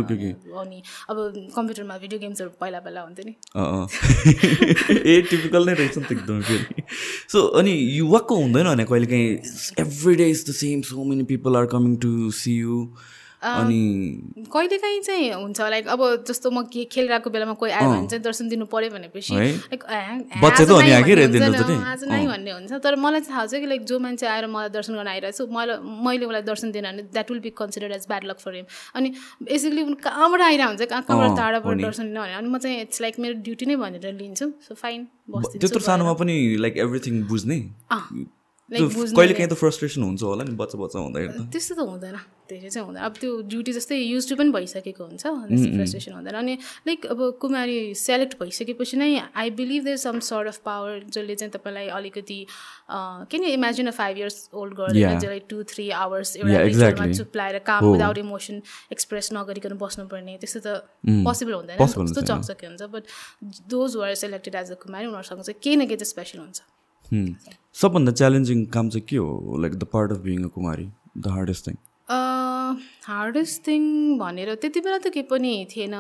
अनि अब कम्प्युटरमा भिडियो गेम्सहरू पहिला पहिला हुन्थ्यो नि। ए टिपिकल नै रहेछ नि त एकदम फेरि। सो अनि युवाको हुँदैन भने कहिले काहीँ every day is the same so many people are coming to see you अनि कहिलेकाहीँ चाहिँ हुन्छ लाइक अब जस्तो म के खेलिरहेको बेलामा कोही आयो भने चाहिँ दर्शन दिनु पऱ्यो भनेपछि लाइक आज नै भन्ने हुन्छ तर मलाई चाहिँ थाहा छ कि लाइक जो मान्छे आएर मलाई दर्शन गर्न आइरहेको छु मलाई मैले उसलाई दर्शन दिएन भने that will be consider as bad luck for him अनि बेसिकली कहाँबाट आइरहेको हुन्छ कहाँ कहाँबाट टाढाबाट दर्शन दिनु भने अनि म चाहिँ इट्स लाइक मेरो ड्युटी नै भनेर लिन्छु सो फाइन त्यत्रो सानोमा पनि लाइक एभ्रिथिङ बुझ्ने? कहिले काहीँ त फ्रस्ट्रेसन हुन्छ होला नि बच्चा बच्चा हुँदाखेरि त्यस्तो त हुँदैन धेरै चाहिँ हुँदैन। अब त्यो ड्युटी जस्तै युज टु पनि भइसकेको हुन्छ फ्रस्ट्रेसन हुँदैन। अनि लाइक अब कुमारी सेलेक्ट भइसकेपछि नै I believe there some sort of power जसले चाहिँ तपाईँलाई अलिकति किन imagine a five years old गर्दैन जसलाई टु थ्री आवर्स एउटा चुप्लाएर काम विदाउट इमोसन एक्सप्रेस नगरिकन बस्नुपर्ने त्यस्तो त पोसिबल हुँदैन। कस्तो चकचके हुन्छ but those were selected as a Kumari उनीहरूसँग चाहिँ केही न केही चाहिँ स्पेसल हुन्छ। सबभन्दा च्यालेन्जिङ काम चाहिँ के हो? Like the part of being a Kumari the hardest thing hardest thing भनेर त्यति बेला त केही पनि थिएन।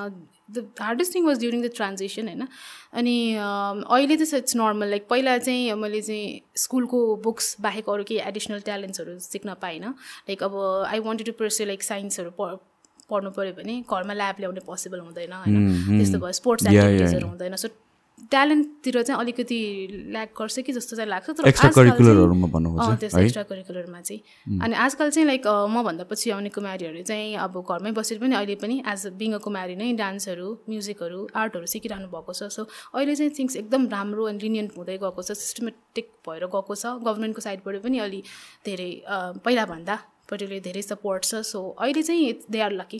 The hardest thing was during the transition होइन? अनि अहिले त इट्स नर्मल लाइक पहिला चाहिँ मैले चाहिँ स्कुलको बुक्स बाहेक अरू केही एडिसनल ट्यालेन्ट्सहरू सिक्न पाइनँ। लाइक अब I wanted to pursue like साइन्सहरू पढ्नु पऱ्यो भने घरमा ल्याब ल्याउने पोसिबल हुँदैन होइन? त्यस्तो भयो। स्पोर्ट्स एक्टिभिटिजहरू हुँदैन। सो ट्यालेन्टतिर चाहिँ अलिकति ल्याक गर्छ कि जस्तो चाहिँ लाग्छ तर एक्स्ट्रा करिकुलरमा चाहिँ अनि आजकल चाहिँ लाइक मभन्दा पछि आउने कुमारीहरू चाहिँ अब घरमै बसेर पनि अहिले पनि as a being a Kumari नै डान्सहरू म्युजिकहरू आर्टहरू सिकिरहनु भएको छ। सो अहिले चाहिँ थिङ्स एकदम राम्रो एन्ड लिनियन्ट हुँदै गएको छ सिस्टमेटिक भएर गएको छ। गभर्मेन्टको साइडबाट पनि अलि धेरै पहिलाभन्दा पट्टिले धेरै सपोर्ट छ। सो अहिले चाहिँ दे आर लकी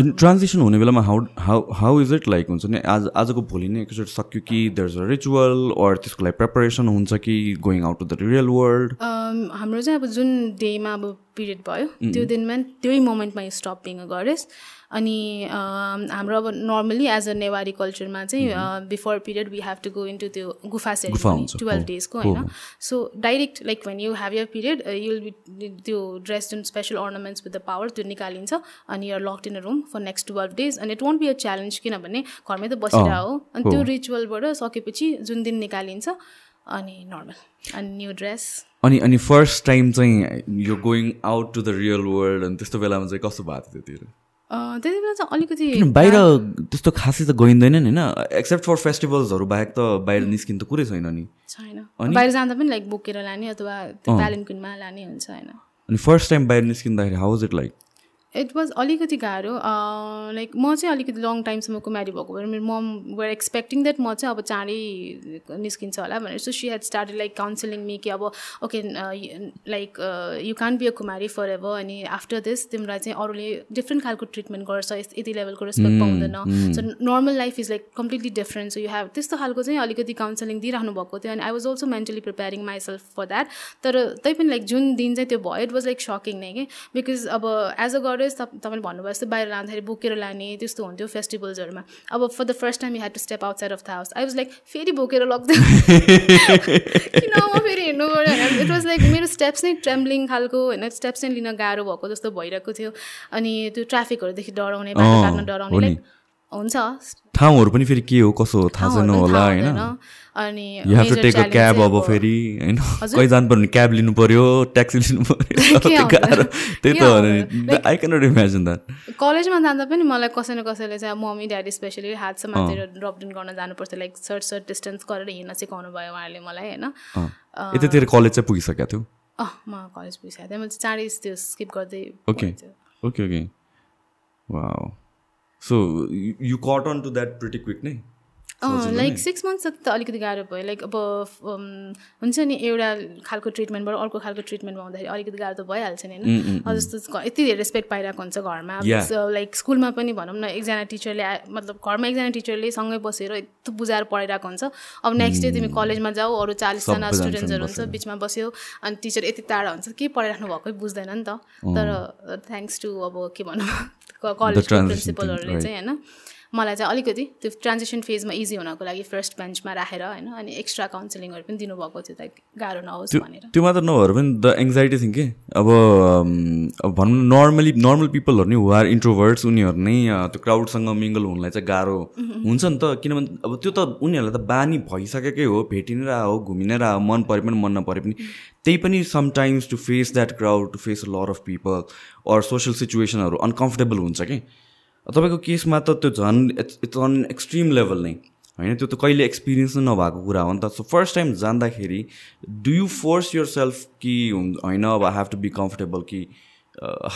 ट्रान्जेक्सन हुने बेलामा how how how is it like हुन्छ नि? आज आजको भोलि नै एकचोटि सक्यो कि there is a ritual or त्यसको लागि प्रिपरेसन हुन्छ कि going out to the real world हाम्रो चाहिँ अब जुन डेमा अब पिरियड भयो त्यो दिनमा त्यही मोमेन्टमा स्टप बिङ गरेस् अनि हाम्रो अब नर्मली एज अ नेवारी कल्चरमा चाहिँ before period we have to go into त्यो गुफा सेरिमनी टुवेल्भ डेजको होइन। So direct like when you have your period you will be त्यो ड्रेस जुन special ornaments with the power त्यो निकालिन्छ अनि you're locked in a room for next twelve days अनि it won't be a challenge किनभने घरमै त बसिरह हो। अनि त्यो रिचुअलबाट सकेपछि जुन दिन निकालिन्छ अनि नर्मल अनि न्यू ड्रेस अनि अनि फर्स्ट टाइम चाहिँ यो going out to the real world अनि त्यस्तो बेलामा चाहिँ कस्तो भएको थियो त्यतिखेर त्यति बेला चाहिँ अलिकति बाहिर त्यस्तो खासै त गइँदैन नि होइन? एक्सेप्ट फर फेस्टिभल्सहरू बाहेक त बाहिर निस्किनु त कुरै छैन नि। छैन। बाहिर जाँदा पनि लाइक बोकेर लाने अथवा प्यालेन्कुनमा लाने हुन्छ होइन। अनि फर्स्ट टाइम बाहिर निस्किँदाखेरि how is it like it was अलिकति गाह्रो लाइक म चाहिँ अलिकति लङ टाइमसम्म कुमारी भएको भएर मेरो मम वेयर एक्सपेक्टिङ द्याट म चाहिँ अब चाँडै निस्किन्छ होला भनेर। So she had started like counselling me कि अब okay like you can't be a Kumari forever अनि आफ्टर दिस तिमीलाई चाहिँ अरूले डिफ्रेन्ट खालको ट्रिटमेन्ट गर्छ यति लेभलको रेस्पेक्ट पाउँदैन। So normal life is like completely different so you have त्यस्तो खालको चाहिँ अलिकति काउन्सिलिङ दिइरहनु भएको थियो अनि I was also mentally preparing myself for that तर तै पनि लाइक जुन दिन चाहिँ त्यो भयो इट वाज लाइक सकिङ नै कि। बिकज अब एज अ गडेज तपाईँले भन्नुभयो जस्तो बाहिर लाँदाखेरि बोकेर लाने त्यस्तो हुन्थ्यो फेस्टिभल्सहरूमा। अब for the first time you had to step outside of the house I was like फेरि बोकेर लग्दैन किन म फेरि हेर्नु पऱ्यो इट वाज लाइक मेरो स्टेप्स नै ट्रेम्बलिङ खालको होइन? स्टेप्स नै लिन गाह्रो भएको जस्तो भइरहेको थियो। अनि त्यो ट्राफिकहरूदेखि डराउने बाटो काट्न डराउने लाइक हुन्छ। ठाउँहरू पनि फेरि के हो कसो थाहा छैन होला होइन? अनि you have to take a cab अब फेरि होइन? कहीँ जानु पर्यो भने क्याब लिनु पर्यो ट्याक्सी लिनु पर्यो त्यही त आई क्यानट इमेजिन द्याट कलेजमा जाँदा पनि मलाई कसै न कसैले चाहिँ मम्मी ड्याडी स्पेसली हातसम्म माथि ड्रपडाउन गर्न जानुपर्छ लाइक सर्ट सर्ट डिस्टेन्स गरेर हिँड्न सिकाउनु भयो उहाँहरूले मलाई होइन? यतातिर कलेज चाहिँ पुगिसकेको थियो? अँ म कलेज पुगिसकेको थिएँ। मैले चाँडै त्यो स्किप गर्दै okay okay. Okay wow so you caught on to that pretty quick नै लाइक सिक्स मन्थ्स त अलिकति गाह्रो भयो। लाइक अब हुन्छ नि एउटा खालको ट्रिटमेन्टबाट अर्को खालको ट्रिटमेन्टमा आउँदाखेरि अलिकति गाह्रो त भइहाल्छ नि होइन? जस्तो यति धेरै रेस्पेक्ट पाइरहेको हुन्छ घरमा. लाइक स्कुलमा पनि भनौँ न एकजना टिचरले मतलब घरमा एकजना टिचरले सँगै बसेर यस्तो बुझाएर पढाइरहेको हुन्छ। अब नेक्स्ट डे तिमी कलेजमा जाऊ अरू चालिसजना स्टुडेन्ट्सहरू हुन्छ बिचमा बस्यो अनि टिचर यति टाढा हुन्छ के पढाइराख्नु भएकै बुझ्दैन नि त। तर थ्याङ्क्स टु अब के भनौँ कलेजको प्रिन्सिपलहरूले चाहिँ होइन। मलाई चाहिँ अलिकति त्यो ट्रान्जेक्सन फेजमा इजी हुनको लागि फर्स्ट बेन्चमा राखेर होइन अनि एक्स्ट्रा काउन्सिलिङहरू पनि दिनुभएको थियो ताकि गाह्रो नहोस् भनेर। त्यो मात्र नभएर पनि द एङ्जाइटी थिङ के? अब भनौँ न नर्मली नर्मल पिपलहरू नि हु आर इन्ट्रोभर्ट्स उनीहरू नै त्यो क्राउडसँग मिङ्गल हुनलाई चाहिँ गाह्रो हुन्छ नि त। किनभने अब त्यो त उनीहरूलाई त बानी भइसकेकै हो भेटि नै रह हो घुमि नै रह मन परे पनि मन नपरे पनि। त्यही पनि sometimes to face that crowd to face a lot of people or social सिचुएसनहरू uncomfortable हुन्छ कि? तपाईँको केसमा त त्यो झन् इट्स अन एक्सट्रिम लेभल नै। होइन त्यो त कहिले एक्सपिरियन्स नै नभएको कुरा हो नि त। सो फर्स्ट टाइम जाँदाखेरि do you force yourself कि होइन अब I have to be comfortable कि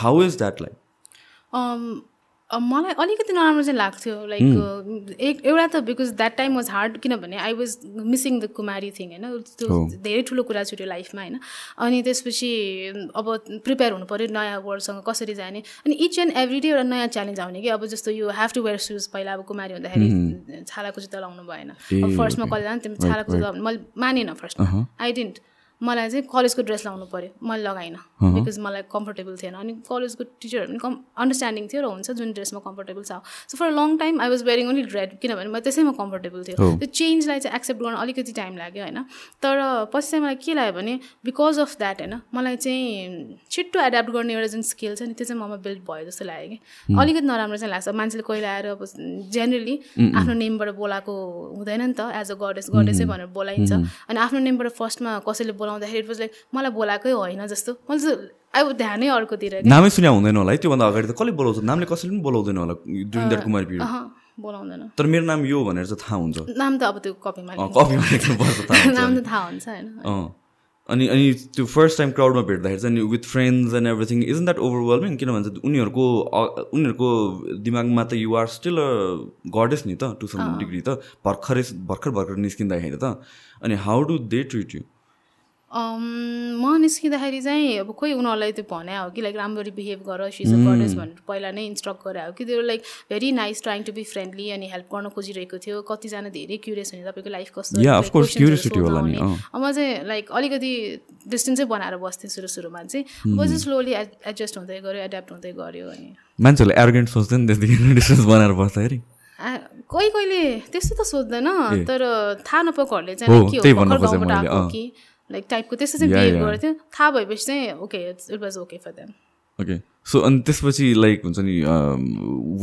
हाउ इज द्याट लाइक मलाई अलिकति नराम्रो चाहिँ लाग्थ्यो लाइक एक एउटा त because that time was hard किनभने I was missing the Kumari thing होइन? त्यो धेरै ठुलो कुरा छुट्यो लाइफमा होइन? अनि त्यसपछि अब प्रिपेयर हुनु पऱ्यो नयाँ वर्डसँग कसरी जाने? अनि इच एन्ड एभ्री डे एउटा नयाँ च्यालेन्ज आउने कि? अब जस्तो you have to wear shoes पहिला अब कुमारी हुँदाखेरि छालाको जुत्ता लाउनु भएन। फर्स्टमा कलेज जानु छालाको जुत्ता मैले मानेन फर्स्टमा आई डिन्ट मलाई चाहिँ कलेजको ड्रेस लाउनु पऱ्यो मैले लगाइनँ। बिकज मलाई कम्फर्टेबल थिएन। अनि कलेजको टिचरहरू पनि कम अन्डरस्ट्यान्डिङ थियो र हुन्छ जुन ड्रेसमा कम्फर्टेबल छ। So for long time I was wearing only red किनभने म त्यसैमा कम्फर्टेबल थियो। त्यो चेन्जलाई चाहिँ एक्सेप्ट गर्न अलिकति टाइम लाग्यो होइन? तर पछि चाहिँ मलाई के लाग्यो भने बिकज अफ द्याट होइन मलाई चाहिँ छिट्टो एड्याप्ट गर्ने एउटा जुन स्किल छ नि त्यो चाहिँ ममा बिल्ड भयो जस्तो लाग्यो कि। अलिकति नराम्रो चाहिँ लाग्छ। मान्छेले कोही आएर अब जेनरली आफ्नो नेमबाट बोलाएको हुँदैन नि त। एज अ गडेस गडेसै भनेर बोलाइन्छ। अनि आफ्नो नेमबाट फर्स्टमा कसैले बोलाउँदाखेरि इट वाज लाइक मलाई बोलाएकै होइन जस्तो। मैले अब ध्यानै अर्कोतिर। नामै सुन्या हुँदैन होला है त्योभन्दा अगाडि त कसले बोलाउँछ? नामले कसैले पनि बोलाउँदैन होला द्याट कुमारी पिरियड बोलाउँदैन। तर मेरो नाम यो भनेर चाहिँ थाहा हुन्छ। नाम त अब त्यो कपीमा कपीमा लेख्नुपर्छ नाम त थाहा हुन्छ होइन। अनि अनि त्यो फर्स्ट टाइम क्राउडमा भेट्दाखेरि चाहिँ with friends and everything isn't that overwhelming किन भन्छ उनीहरूको उनीहरूको दिमागमा त युआर स्टिल अ गडेस नि त टु सम डिग्री त। भर्खरै भर्खर भर्खर निस्किँदाखेरि त। अनि how do they treat you म निस्किँदाखेरि चाहिँ अब खोइ उनीहरूलाई त्यो भने हो कि लाइक राम्ररी बिहेभ गर सिज अ गडेस भनेर पहिला नै इन्स्ट्रक्ट गरे हो कि त्यो like very nice trying to be friendly अनि हेल्प गर्न खोजिरहेको थियो। कतिजना धेरै क्युरियस हुने तपाईँको लाइफ कस्तो। अब म चाहिँ लाइक अलिकति डिस्टेन्सै बनाएर बस्थेँ सुरु सुरुमा चाहिँ। अब चाहिँ स्लोली एडजस्ट हुँदै गऱ्यो एड्याप्ट हुँदै गऱ्यो अनि। मान्छेहरूले एरोगेन्ट सोच्दैन नि त्यतिखेर डिस्टेन्स बनाएर बस्दाखेरि आ, कोही कोहीले त्यस्तो त सोध्दैन तर थाहा नपाएकोहरूले चाहिँ के हो भर्खर गाउँबाट आएको। कि? लाइक टाइपको त्यस्तो चाहिँ बिहेभ yeah. गर्थ्यो थाहा भएपछि चाहिँ okay it was okay for them okay so अनि त्यसपछि लाइक हुन्छ नि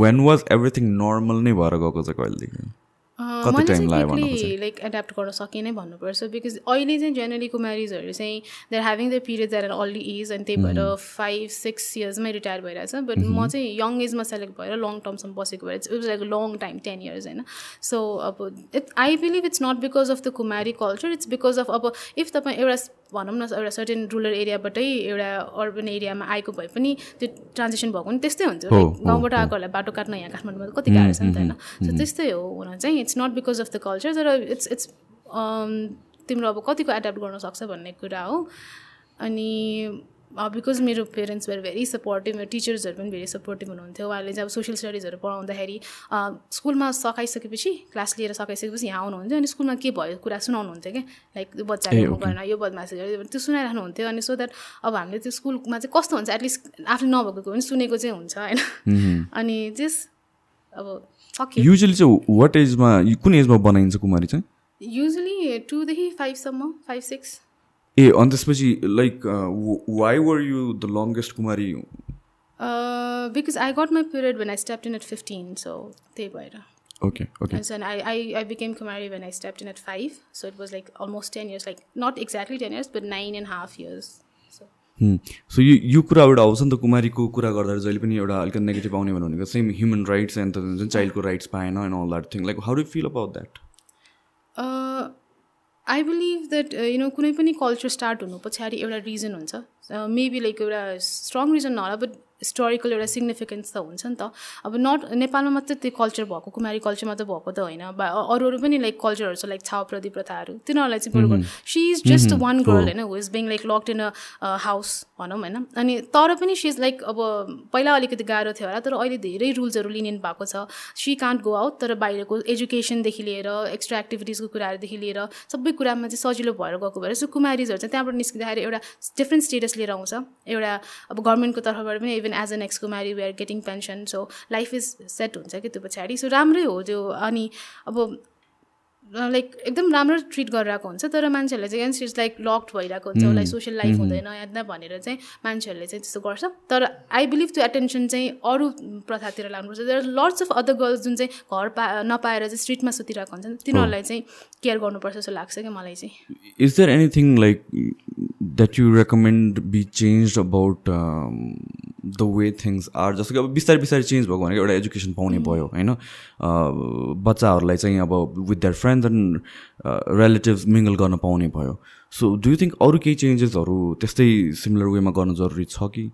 वेन वाज एभ्रिथिङ नर्मल नै भएर गएको चाहिँ कहिलेदेखि? कति चाहिँ लाग्यो लाइक एड्याप्ट गर्न सकेँ नै भन्नुपर्छ बिकज अहिले चाहिँ जेनरली कुमारिजहरू चाहिँ they're having the period at an early age अनि त्यही भएर फाइभ सिक्स इयर्समै रिटायर भइरहेछ बट म चाहिँ यङ एजमा सेलेक्ट भएर लङ टर्मसम्म बसेको भएर it was like long time ten years होइन? सो अब it I believe it's not because of the Kumari culture it's because of अब इफ तपाईँ एउटा भनौँ न एउटा सर्टेन रुरल एरियाबाटै एउटा अर्बन एरियामा आएको भए पनि त्यो ट्रान्जेक्सन भएको पनि त्यस्तै हुन्थ्यो। गाउँबाट आएकोहरूलाई बाटो काट्न यहाँ काठमाडौँमा कति गाह्रो छ नि त होइन? सो त्यस्तै हो हुन चाहिँ। It's not because of the culture तर इट्स इट्स तिम्रो अब कतिको एड्याप्ट गर्न सक्छ भन्ने कुरा हो। अनि बिकज मेरो पेरेन्ट्स वेयर भेरी सपोर्टिभ मेरो टिचर्सहरू पनि भेरी सपोर्टिभ हुनुहुन्थ्यो। उहाँले चाहिँ अब सोसियल स्टडिजहरू पढाउँदाखेरि स्कुलमा सकाइसकेपछि क्लास लिएर सकाइसकेपछि यहाँ आउनुहुन्थ्यो। अनि स्कुलमा के भयो? कुरा सुनाउनुहुन्थ्यो क्या? लाइक यो बच्चाले यो गरेन यो बदमासी त्यो सुनाइराख्नुहुन्थ्यो अनि सो द्याट अब हामीले त्यो स्कुलमा चाहिँ कस्तो हुन्छ? एटलिस्ट आफूले नभएको पनि सुनेको चाहिँ हुन्छ होइन? अनि त्यस अब युजली चाहिँ वाट एजमा कुन एजमा बनाइन्छ कुमारी चाहिँ? युजली टूदेखि फाइभसम्म फाइभ सिक्स ए अनि त्यसपछि like why were you the longest Kumari because I got my period when I step in at fifteen so त्यही भएर Okay, okay. And so I, I, I became Kumari when I stepped in at five. So it was like almost 10 years, like not exactly 10 years, but nine and a half years. So so यो यो कुराबाट आउँछ नि त कुमारीको कुरा गर्दा जहिले पनि एउटा अलिकति नेगेटिभ आउने भनेको सेम ह्युमन राइट्स एन्ड जुन चाइल्डको राइट्स पाएन and all that thing like how do feel about that I believe that you know कुनै पनि कल्चर स्टार्ट हुनु पछाडि एउटा रिजन हुन्छ। मेबी लाइक एउटा स्ट्रङ रिजन नहोला बट हिस्टोरिकल एउटा सिग्निफिकेन्स त हुन्छ नि त. अब नट नेपालमा मात्रै त्यो कल्चर भएको कुमारी कल्चर मात्रै भएको त होइन. बा अरू अरू पनि लाइक कल्चरहरू छ लाइक छाउ प्रदीप प्रथाहरू तिनीहरूलाई चाहिँ बरु she is just one girl होइन who is being like locked in a house भनौँ होइन. अनि तर पनि सी इज लाइक अब पहिला अलिकति गाह्रो थियो होला तर अहिले धेरै रुल्सहरू लिनियन भएको छ. सी कान्ट गो आउट तर बाहिरको एजुकेसनदेखि लिएर एक्स्ट्रा एक्टिभिटिजको कुराहरूदेखि लिएर सबै कुरामा चाहिँ सजिलो भएर गएको भएर सो कुमारिजहरू चाहिँ त्यहाँबाट निस्किँदाखेरि एउटा डिफ्रेन्ट स्टेटस लिएर आउँछ. एउटा अब गभर्मेन्टको तर्फबाट पनि even as an ex Kumari we are getting pension so life is set हुन्छ कि त्यो पछाडि. सो राम्रै हो त्यो. अनि अब लाइक एकदम राम्रो ट्रिट गरिरहेको हुन्छ तर मान्छेहरूले चाहिँ एन्स इज लाइक लक्ड भइरहेको हुन्छ उसलाई सोसियल लाइफ हुँदैन याद भनेर चाहिँ मान्छेहरूले चाहिँ त्यस्तो गर्छ। तर आई बिलिभ त्यो एटेन्सन चाहिँ अरू प्रथातिर लाग्नुपर्छ there lots of other girls जुन चाहिँ घर पा नपाएर चाहिँ स्ट्रिटमा सुतिरहेको हुन्छ तिनीहरूलाई चाहिँ केयर गर्नुपर्छ जस्तो लाग्छ क्या मलाई चाहिँ। Is there anything like that you recommend be change about the way things are जस्तो कि अब बिस्तारै बिस्तारै चेन्ज भएको भनेको एउटा एजुकेसन पाउने भयो होइन? बच्चाहरूलाई चाहिँ अब with their friends and relatives mingle गर्न पाउने भयो। सो डु यु थिङ्क अरू केही चेन्जेसहरू त्यस्तै सिमिलर वेमा गर्नु जरुरी छ कि?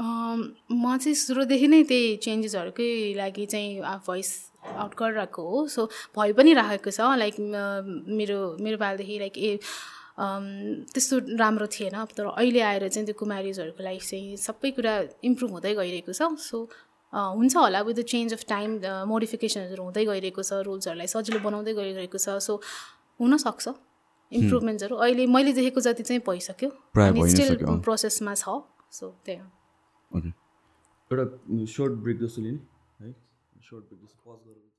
म चाहिँ सुरुदेखि नै त्यही चेन्जेसहरूकै लागि चाहिँ भोइस आउट गरिरहेको हो। सो भइ पनि राखेको छ। लाइक मेरो मेरो पालिदेखि लाइक ए त्यस्तो राम्रो थिएन। तर अहिले आएर चाहिँ त्यो कुमारिजहरूको लाइफ चाहिँ सबै कुरा इम्प्रुभ हुँदै गइरहेको छ। सो हुन्छ होला। With the change of time मोडिफिकेसनहरू हुँदै गइरहेको छ। रुल्सहरूलाई सजिलो बनाउँदै गइरहेको छ। सो हुनसक्छ। इम्प्रुभमेन्ट्सहरू अहिले मैले देखेको जति चाहिँ भइसक्यो। अनि स्टिल प्रोसेसमा छ। सो त्यही एउटा सर्ट ब्रेक जस्तो लिने है। सर्ट ब्रेक जस्तो पज गरेर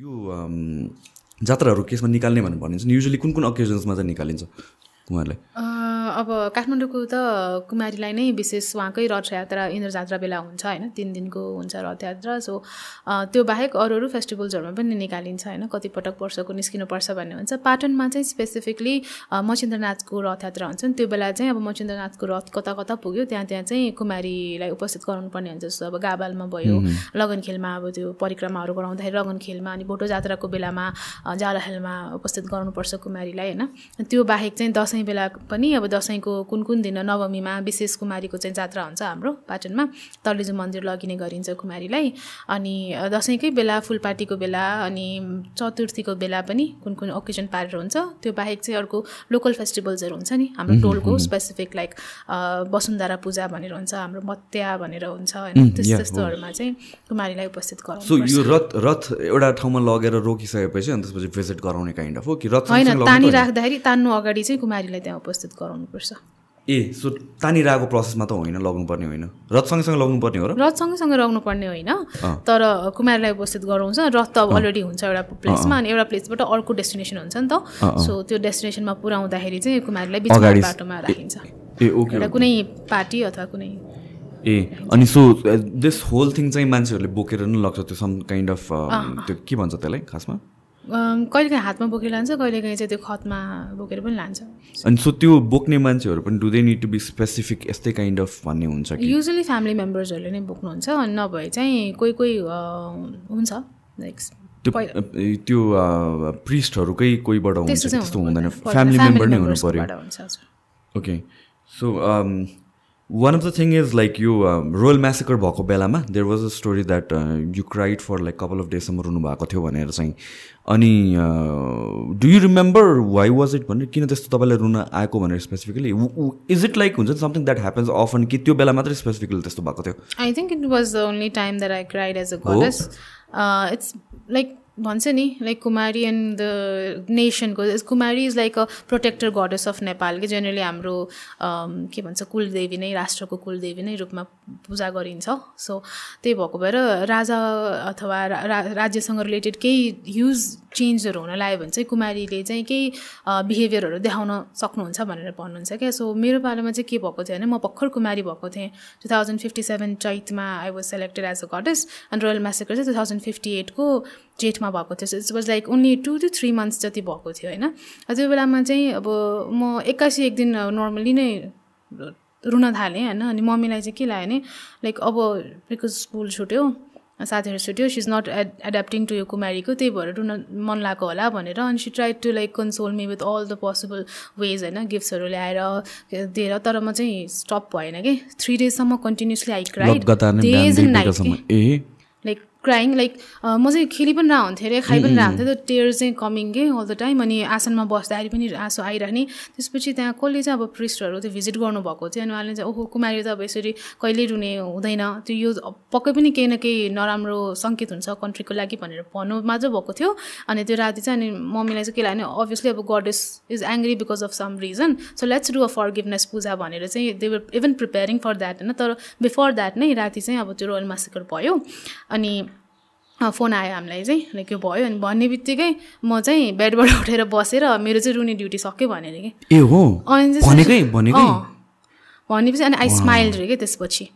यो जात्राहरू केसमा निकाल्ने भनेर भनिन्छ। युजली कुन कुन अकेजन्समा चाहिँ निकालिन्छ कुमारलाई अब काठमाडौँको त कुमारीलाई नै विशेष उहाँकै रथयात्रा इन्द्र जात्रा बेला हुन्छ होइन तिन दिनको हुन्छ रथयात्रा। सो त्यो बाहेक अरू अरू फेस्टिभल्सहरूमा पनि निकालिन्छ होइन कतिपटक वर्षको निस्किनुपर्छ भन्ने हुन्छ। पाटनमा चाहिँ स्पेसिफिकली मचिन्द्रनाथको रथयात्रा हुन्छ। त्यो बेला चाहिँ अब मचिन्द्रनाथको रथ कता कता पुग्यो त्यहाँ त्यहाँ चाहिँ कुमारीलाई उपस्थित गराउनु पर्ने हुन्छ। जस्तो अब गाबालमा भयो लगनखेलमा अब त्यो परिक्रमाहरू गराउँदाखेरि लगनखेलमा अनि भोटो जात्राको बेलामा जालाखेलमा उपस्थित गराउनुपर्छ कुमारीलाई होइन। त्यो बाहेक चाहिँ दसैँ बेला पनि अब दसैँको कुन कुन दिन नवमीमा विशेष कुमारीको चाहिँ जात्रा हुन्छ हाम्रो पाटनमा। तलेजु मन्दिर लगिने गरिन्छ कुमारीलाई। अनि दसैँकै बेला फुलपाटीको बेला अनि चतुर्थीको बेला पनि कुन कुन ओकेजन पारेर हुन्छ। त्यो बाहेक चाहिँ अर्को लोकल फेस्टिभल्सहरू हुन्छ नि। हाम्रो टोलको स्पेसिफिक लाइक वसुन्धरा पूजा भनेर हुन्छ हाम्रो मत्या भनेर हुन्छ होइन? त्यस्तो त्यस्तोहरूमा चाहिँ कुमारीलाई उपस्थित गराउँछ सो यो रथ रथ एउटा ठाउँमा लगेर रोकिसकेपछि अनि त्यसपछि भिजिट गराउने काइन्ड अफ हो कि रथ होइन तानी राख्दाखेरि तान्नु अगाडि चाहिँ कुमारीलाई त्यहाँ उपस्थित गराउनुपर्छ ए सो तानिरहेको प्रोसेसमा त होइन लग्नुपर्ने होइन। रथ सँगसँगै लग्नुपर्ने हो र? रथ सँगसँगै लग्नुपर्ने होइन तर कुमारलाई उपस्थित गराउँछ। रथ त अब अलरेडी हुन्छ एउटा प्लेसमा अनि एउटा प्लेसबाट अर्को डेस्टिनेसन हुन्छ नि त। सो त्यो डेस्टिनेसनमा पुऱ्याउँदाखेरि चाहिँ कुमारलाई बिचमा बाटोमा राखिन्छ। एउटा कुनै पार्टी अथवा कुनै ए अनि सो दिस होल थिङ चाहिँ मान्छेहरूले बोकेर नै लग्छ त्यो सम काइन्ड अफ त्यो के भन्छ त्यसलाई खासमा? कहिलेकाहीँ हातमा बोकेर लान्छ कहिलेकाहीँ चाहिँ त्यो खतमा बोकेर पनि लान्छ। अनि सो त्यो बोक्ने मान्छेहरू पनि do they need to be specific यस्तै काइन्ड अफ भन्ने हुन्छ कि? युजली फ्यामिली मेम्बर्सहरूले नै बोक्नुहुन्छ अनि नभए चाहिँ कोही कोही हुन्छ लाइक त्यो त्यो प्रिस्टहरूकै कोहीबाट हुन्छ त्यस्तो हुँदैन। फ्यामिली मेम्बर नै हुनु पऱ्यो okay so one of the thing is like यो रोयल म्यासेकर भएको बेलामा there was a story that you cried for like couple of डेसम्म रुनु भएको थियो भनेर चाहिँ। अनि do you remember why was it भनेर? किन त्यस्तो तपाईँलाई रुन आएको भनेर स्पेसिफिकली इज इट लाइक हुन्छ समथिङ द्याट ह्यापन्स अफन कि त्यो बेला मात्रै स्पेसिफिकली त्यस्तो भएको थियो? I think it was the only time that I cried as a goddess it's like भन्छ नि like Kumari and the नेसनको Kumari is like a protector goddess of Nepal कि जेनरली हाम्रो के भन्छ कुलदेवी नै राष्ट्रको कुलदेवी नै रूपमा पूजा गरिन्छ। सो त्यही भएको भएर राजा अथवा राज्यसँग रिलेटेड केही ह्युज चेन्जहरू हुन लाग्यो भने चाहिँ कुमारीले चाहिँ केही बिहेभियरहरू देखाउन सक्नुहुन्छ भनेर भन्नुहुन्छ क्या। सो मेरो पालोमा चाहिँ के भएको थियो भने म भर्खर कुमारी भएको थिएँ। Two thousand fifty seven चैतमा I was selected as a goddess and royal massacre चाहिँ टु थाउजन्ड फिफ्टी एटको जेठमा भएको थियो। So it's was like only two two three months जति भएको थियो होइन? त्यो बेलामा चाहिँ अब म एक्कासी एक दिन नर्मली नै रुन थालेँ होइन? अनि मम्मीलाई चाहिँ के लाग्यो भने लाइक अब बिकज स्कुल छुट्यो साथीहरू छुट्यो she is not ad adapting to यो कुमारीको त्यही भएर रुन मन लागेको होला भनेर अनि she try to like console me with all the possible ways होइन गिफ्ट्सहरू ल्याएर दिएर तर म चाहिँ स्टप भएन कि। Three डेजसम्म continuously I cried days and night crying like म चाहिँ खेलि पनि रह हुन्थेँ अरे खाइ पनि रह हुन्थ्यो त्यो टेयर चाहिँ कमिङ के अल द टाइम अनि आसनमा बस्दाखेरि पनि आँसु आइरहने। त्यसपछि त्यहाँ कसले चाहिँ अब प्रिस्टहरू चाहिँ भिजिट गर्नुभएको थियो? अनि उहाँले चाहिँ ओहो कुमारी त अब यसरी कहिल्यै रुने हुँदैन। त्यो यो पक्कै पनि केही न केही नराम्रो सङ्केत हुन्छ कन्ट्रीको लागि भनेर भन्नु मात्र भएको थियो। अनि त्यो राति चाहिँ अनि मम्मीलाई चाहिँ के लाग्यो भने अभियसली अब god is is angry because of some reason so let's do a forgiveness puja भनेर चाहिँ they were even preparing for that होइन? तर बिफोर द्याट नै राति चाहिँ अब त्यो रोयल मासिकर भयो। अनि फोन आयो हामीलाई चाहिँ। लाइक यो भयो अनि भन्ने बित्तिकै म चाहिँ बेडबाट उठेर बसेर मेरो चाहिँ रुने ड्युटी सक्यो भनेर कि। ए हो? भनेपछि अनि आई स्माइल रे क्या त्यसपछि।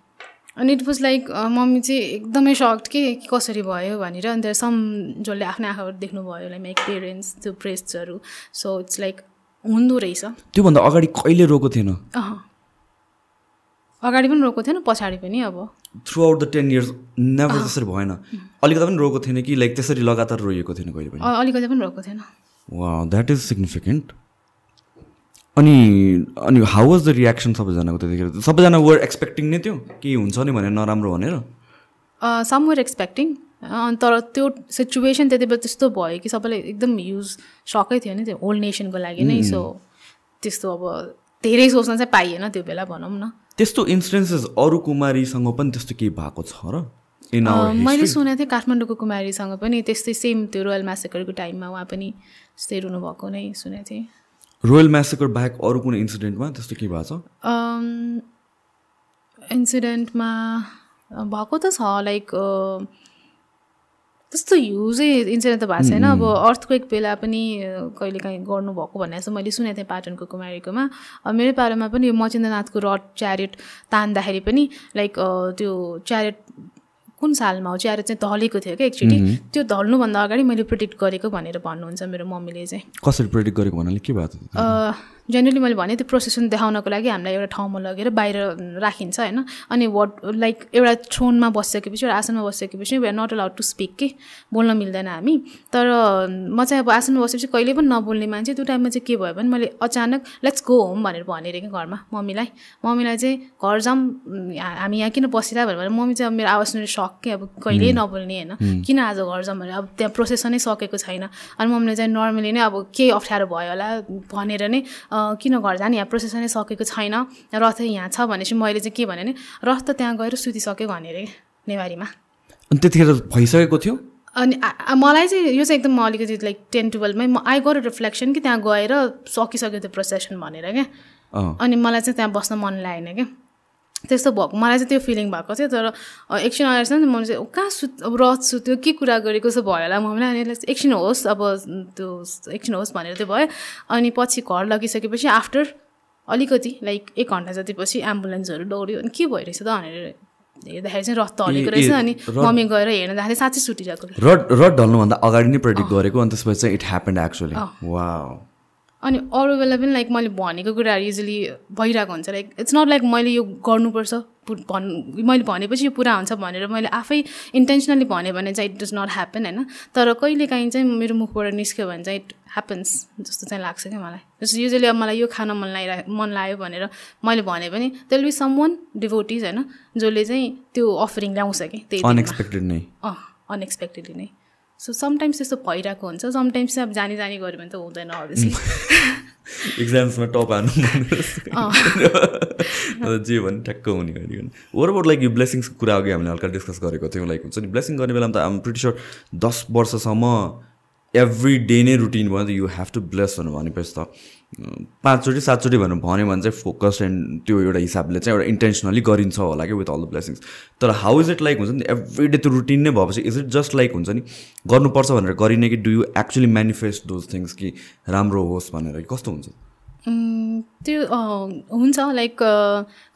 अनि इट वाज लाइक मम्मी चाहिँ एकदमै सक्ट के कसरी भयो भनेर। अनि त्यहाँ सम जसले आफ्नो आँखाबाट देख्नुभयो लाइक माई पेरेन्ट्स त्यो प्रेस्टहरू सो इट्स लाइक हुँदो रहेछ। त्योभन्दा अगाडि कहिले रोएको थिएन? अगाडि पनि रोएको थिएन पछाडि पनि अब। Throughout the ten years never त्यसरी भएन। अलिकति पनि रोएको थिएन कि लाइक त्यसरी लगातार रोइएको थिएन कहिले पनि? अलिकति पनि रोएको थिएन। वा द्याट इज सिग्निफिकेन्ट अनि अनि हाउ वाज द रियाक्सन सबैजनाको त्यतिखेर? सबैजना वर एक्सपेक्टिङ नै थियो के हुन्छ नि भनेर नराम्रो भनेर। सम वर एक्सपेक्टिङ तर त्यो सिचुएसन त्यति बेला त्यस्तो भयो कि सबैलाई एकदम युज सकै थियो नि त्यो होल नेसनको लागि नै। सो त्यस्तो अब धेरै सोच्न चाहिँ पाइएन त्यो बेला भनौँ न। त्यस्तो इन्सिडेन्सेस अरू कुमारीसँग पनि त्यस्तो केही भएको छ र? मैले सुनेको थिएँ काठमाडौँको कुमारीसँग पनि त्यस्तै सेम त्यो रोयल म्यासेकरको टाइममा उहाँ पनि त्यस्तै रुनु भएको नै सुनेको थिएँ। रोयल म्यासेकर बाहेक अरू कुनै इन्सिडेन्टमा त्यस्तो के भएको छ? इन्सिडेन्टमा भएको त छ लाइक त्यस्तो युजै इन्सिडेन्ट त भएको छैन। अब अर्थक्वेक बेला पनि कहिले काहीँ गर्नुभएको भन्ने चाहिँ मैले सुनेको थिएँ पाटनको कुमारीकोमा। मेरो पालोमा पनि यो मचिन्द्रनाथको रड च्यारेट तान्दाखेरि पनि लाइक त्यो च्यारेट कुन सालमा हो? च्यारेट चाहिँ ढलेको थियो क्या एकचोटि। त्यो ढल्नुभन्दा अगाडि मैले प्रिडिक्ट गरेको भनेर भन्नुहुन्छ मेरो मम्मीले चाहिँ। कसरी प्रिडिक्ट गरेको भन्नाले? के भयो जेनरली मैले भने त्यो प्रोसेसन देखाउनको लागि हामीलाई एउटा ठाउँमा लगेर बाहिर राखिन्छ होइन। अनि वाट लाइक एउटा थ्रोनमा बसिसकेपछि एउटा आसनमा बसिसकेपछि we are not allowed to speak के? बोल्न मिल्दैन हामी। तर म चाहिँ अब आसनमा बसेपछि कहिले पनि नबोल्ने मान्छे त्यो टाइममा चाहिँ के भयो भने मैले अचानक लेट्स गो होम भनेर भनेर कि घरमा मम्मीलाई। मम्मीलाई चाहिँ घर जाऊँ हामी यहाँ किन बसिरह भनेर मम्मी चाहिँ अब मेरो आवाज सुनेर सक के अब कहिल्यै नबोल्ने होइन। किन आज घर जाऊँ भनेर? अब त्यहाँ प्रोसेसनै सकेको छैन। अनि मम्मीले चाहिँ नर्मली नै अब केही अप्ठ्यारो भयो होला भनेर नै किन घर जाने यहाँ प्रोसेसनै सकेको छैन। रथ यहाँ छ भनेपछि मैले चाहिँ के भने रथ त त्यहाँ गएर सुतिसक्यो भनेर नेवारीमा। अनि त्यतिखेर भइसकेको थियो? अनि मलाई चाहिँ यो चाहिँ एकदम अलिकति लाइक टेन टुवेल्भमै म आई गर रिफ्लेक्सन कि त्यहाँ गएर सकिसक्यो त्यो प्रोसेसन भनेर क्या। अनि मलाई चाहिँ त्यहाँ बस्न मन लागेन क्या। त्यस्तो भएको मलाई चाहिँ त्यो फिलिङ भएको थियो तर एकछिन चाहिँ मैले चाहिँ कहाँ सुत अब रथ सुत्यो के कुरा गरेको जस्तो भयो होला मम्मीलाई अनि एकछिन होस् अब त्यो एकछिन होस् भनेर त्यो भयो अनि पछि घर लगिसकेपछि आफ्टर अलिकति लाइक एक घन्टा जति पछि एम्बुलेन्सहरू दौड्यो अनि के भइरहेछ त भनेर हेर्दाखेरि चाहिँ रथ हलेको रहेछ अनि मम्मी गएर हेर्न जाँदाखेरि साँच्चै सुटिरहेको रड रड ढल्नुभन्दा अगाडि नै प्रेडिक्ट गरेको अनि त्यसपछि चाहिँ इट ह्यापन्ड एक्चुली वा अनि अरू बेला पनि लाइक मैले भनेको कुराहरू इजिली भइरहेको हुन्छ। लाइक इट्स नट लाइक मैले यो गर्नुपर्छ। भन् मैले भनेपछि यो पुरा हुन्छ भनेर मैले आफै इन्टेन्सनली भने भने चाहिँ इट डज नट ह्यापन होइन? तर कहिले काहीँ चाहिँ मेरो मुखबाट निस्क्यो भने चाहिँ इट ह्यापन्स जस्तो चाहिँ लाग्छ क्या मलाई। जस्तो युजली अब मलाई यो खान मन लागिरह मन लाग्यो भनेर मैले भने पनि त्यसले बी सम वान डिभोटिज होइन जसले चाहिँ त्यो अफरिङ ल्याउँछ कि त्यही अनएक्सपेक्टेड नै। अँ अनएक्सपेक्टेडली नै। सो समटाइम्स त्यस्तो भइरहेको हुन्छ। समटाइम्स चाहिँ अब जानी जानी गऱ्यो भने त हुँदैन अभियसली इक्जाम्समा टप हानु जे भने ठ्याक्क हुने गरी ओभर अबाउट लाइक यो ब्लेसिङ्सको कुरा अघि हामीले हल्का डिस्कस गरेको थियौँ लाइक हुन्छ नि? ब्लेसिङ गर्ने बेलामा त आम प्रिटी स्योर दस वर्षसम्म एभ्री डे नै रुटिन भयो नि त यु हेभ टु ब्लेस भनेपछि त पाँचचोटि सातचोटि भनेर भन्यो भने चाहिँ फोकस एन्ड त्यो एउटा हिसाबले चाहिँ एउटा इन्टेन्सनली गरिन्छ होला कि विथ अल द ब्लेसिङ्स तर हाउ इज इट लाइक हुन्छ नि? एभ्री डे त्यो रुटिन नै भएपछि इज इट जस्ट लाइक हुन्छ नि? गर्नुपर्छ भनेर गरिने कि do you actually manifest those things कि राम्रो होस् भनेर कस्तो हुन्छ? त्यो हुन्छ लाइक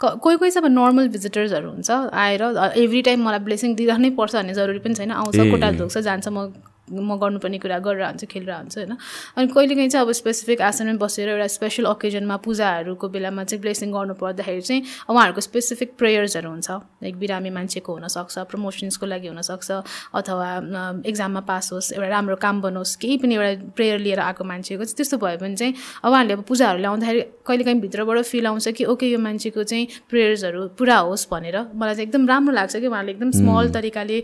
कोही कोही चाहिँ अब नर्मल भिजिटर्सहरू हुन्छ आएर एभ्री टाइम मलाई ब्लेसिङ दिइरहनै पर्छ भन्ने जरुरी पनि छैन। आउँछ कोटा धोक्छ जान्छ म म गर्नुपर्ने कुरा गरेर हुन्छ खेलेर हुन्छ होइन? अनि कहिलेकाहीँ चाहिँ अब स्पेसिफिक आसनमै बसेर एउटा स्पेसल ओकेजनमा पूजाहरूको बेलामा चाहिँ ब्लेसिङ गर्नु पर्दाखेरि चाहिँ उहाँहरूको स्पेसिफिक प्रेयर्सहरू हुन्छ। लाइक बिरामी मान्छेको हुनसक्छ प्रमोसन्सको लागि हुनसक्छ अथवा इक्जाममा पास होस् एउटा राम्रो काम बनोस् केही पनि एउटा प्रेयर लिएर आएको मान्छेको चाहिँ त्यस्तो भयो भने चाहिँ उहाँहरूले अब पूजाहरू ल्याउँदाखेरि कहिलेकाहीँ भित्रबाट फिल आउँछ कि ओके यो मान्छेको चाहिँ प्रेयर्सहरू पुरा होस् भनेर। मलाई चाहिँ एकदम राम्रो लाग्छ कि उहाँले एकदम स्मल तरिकाले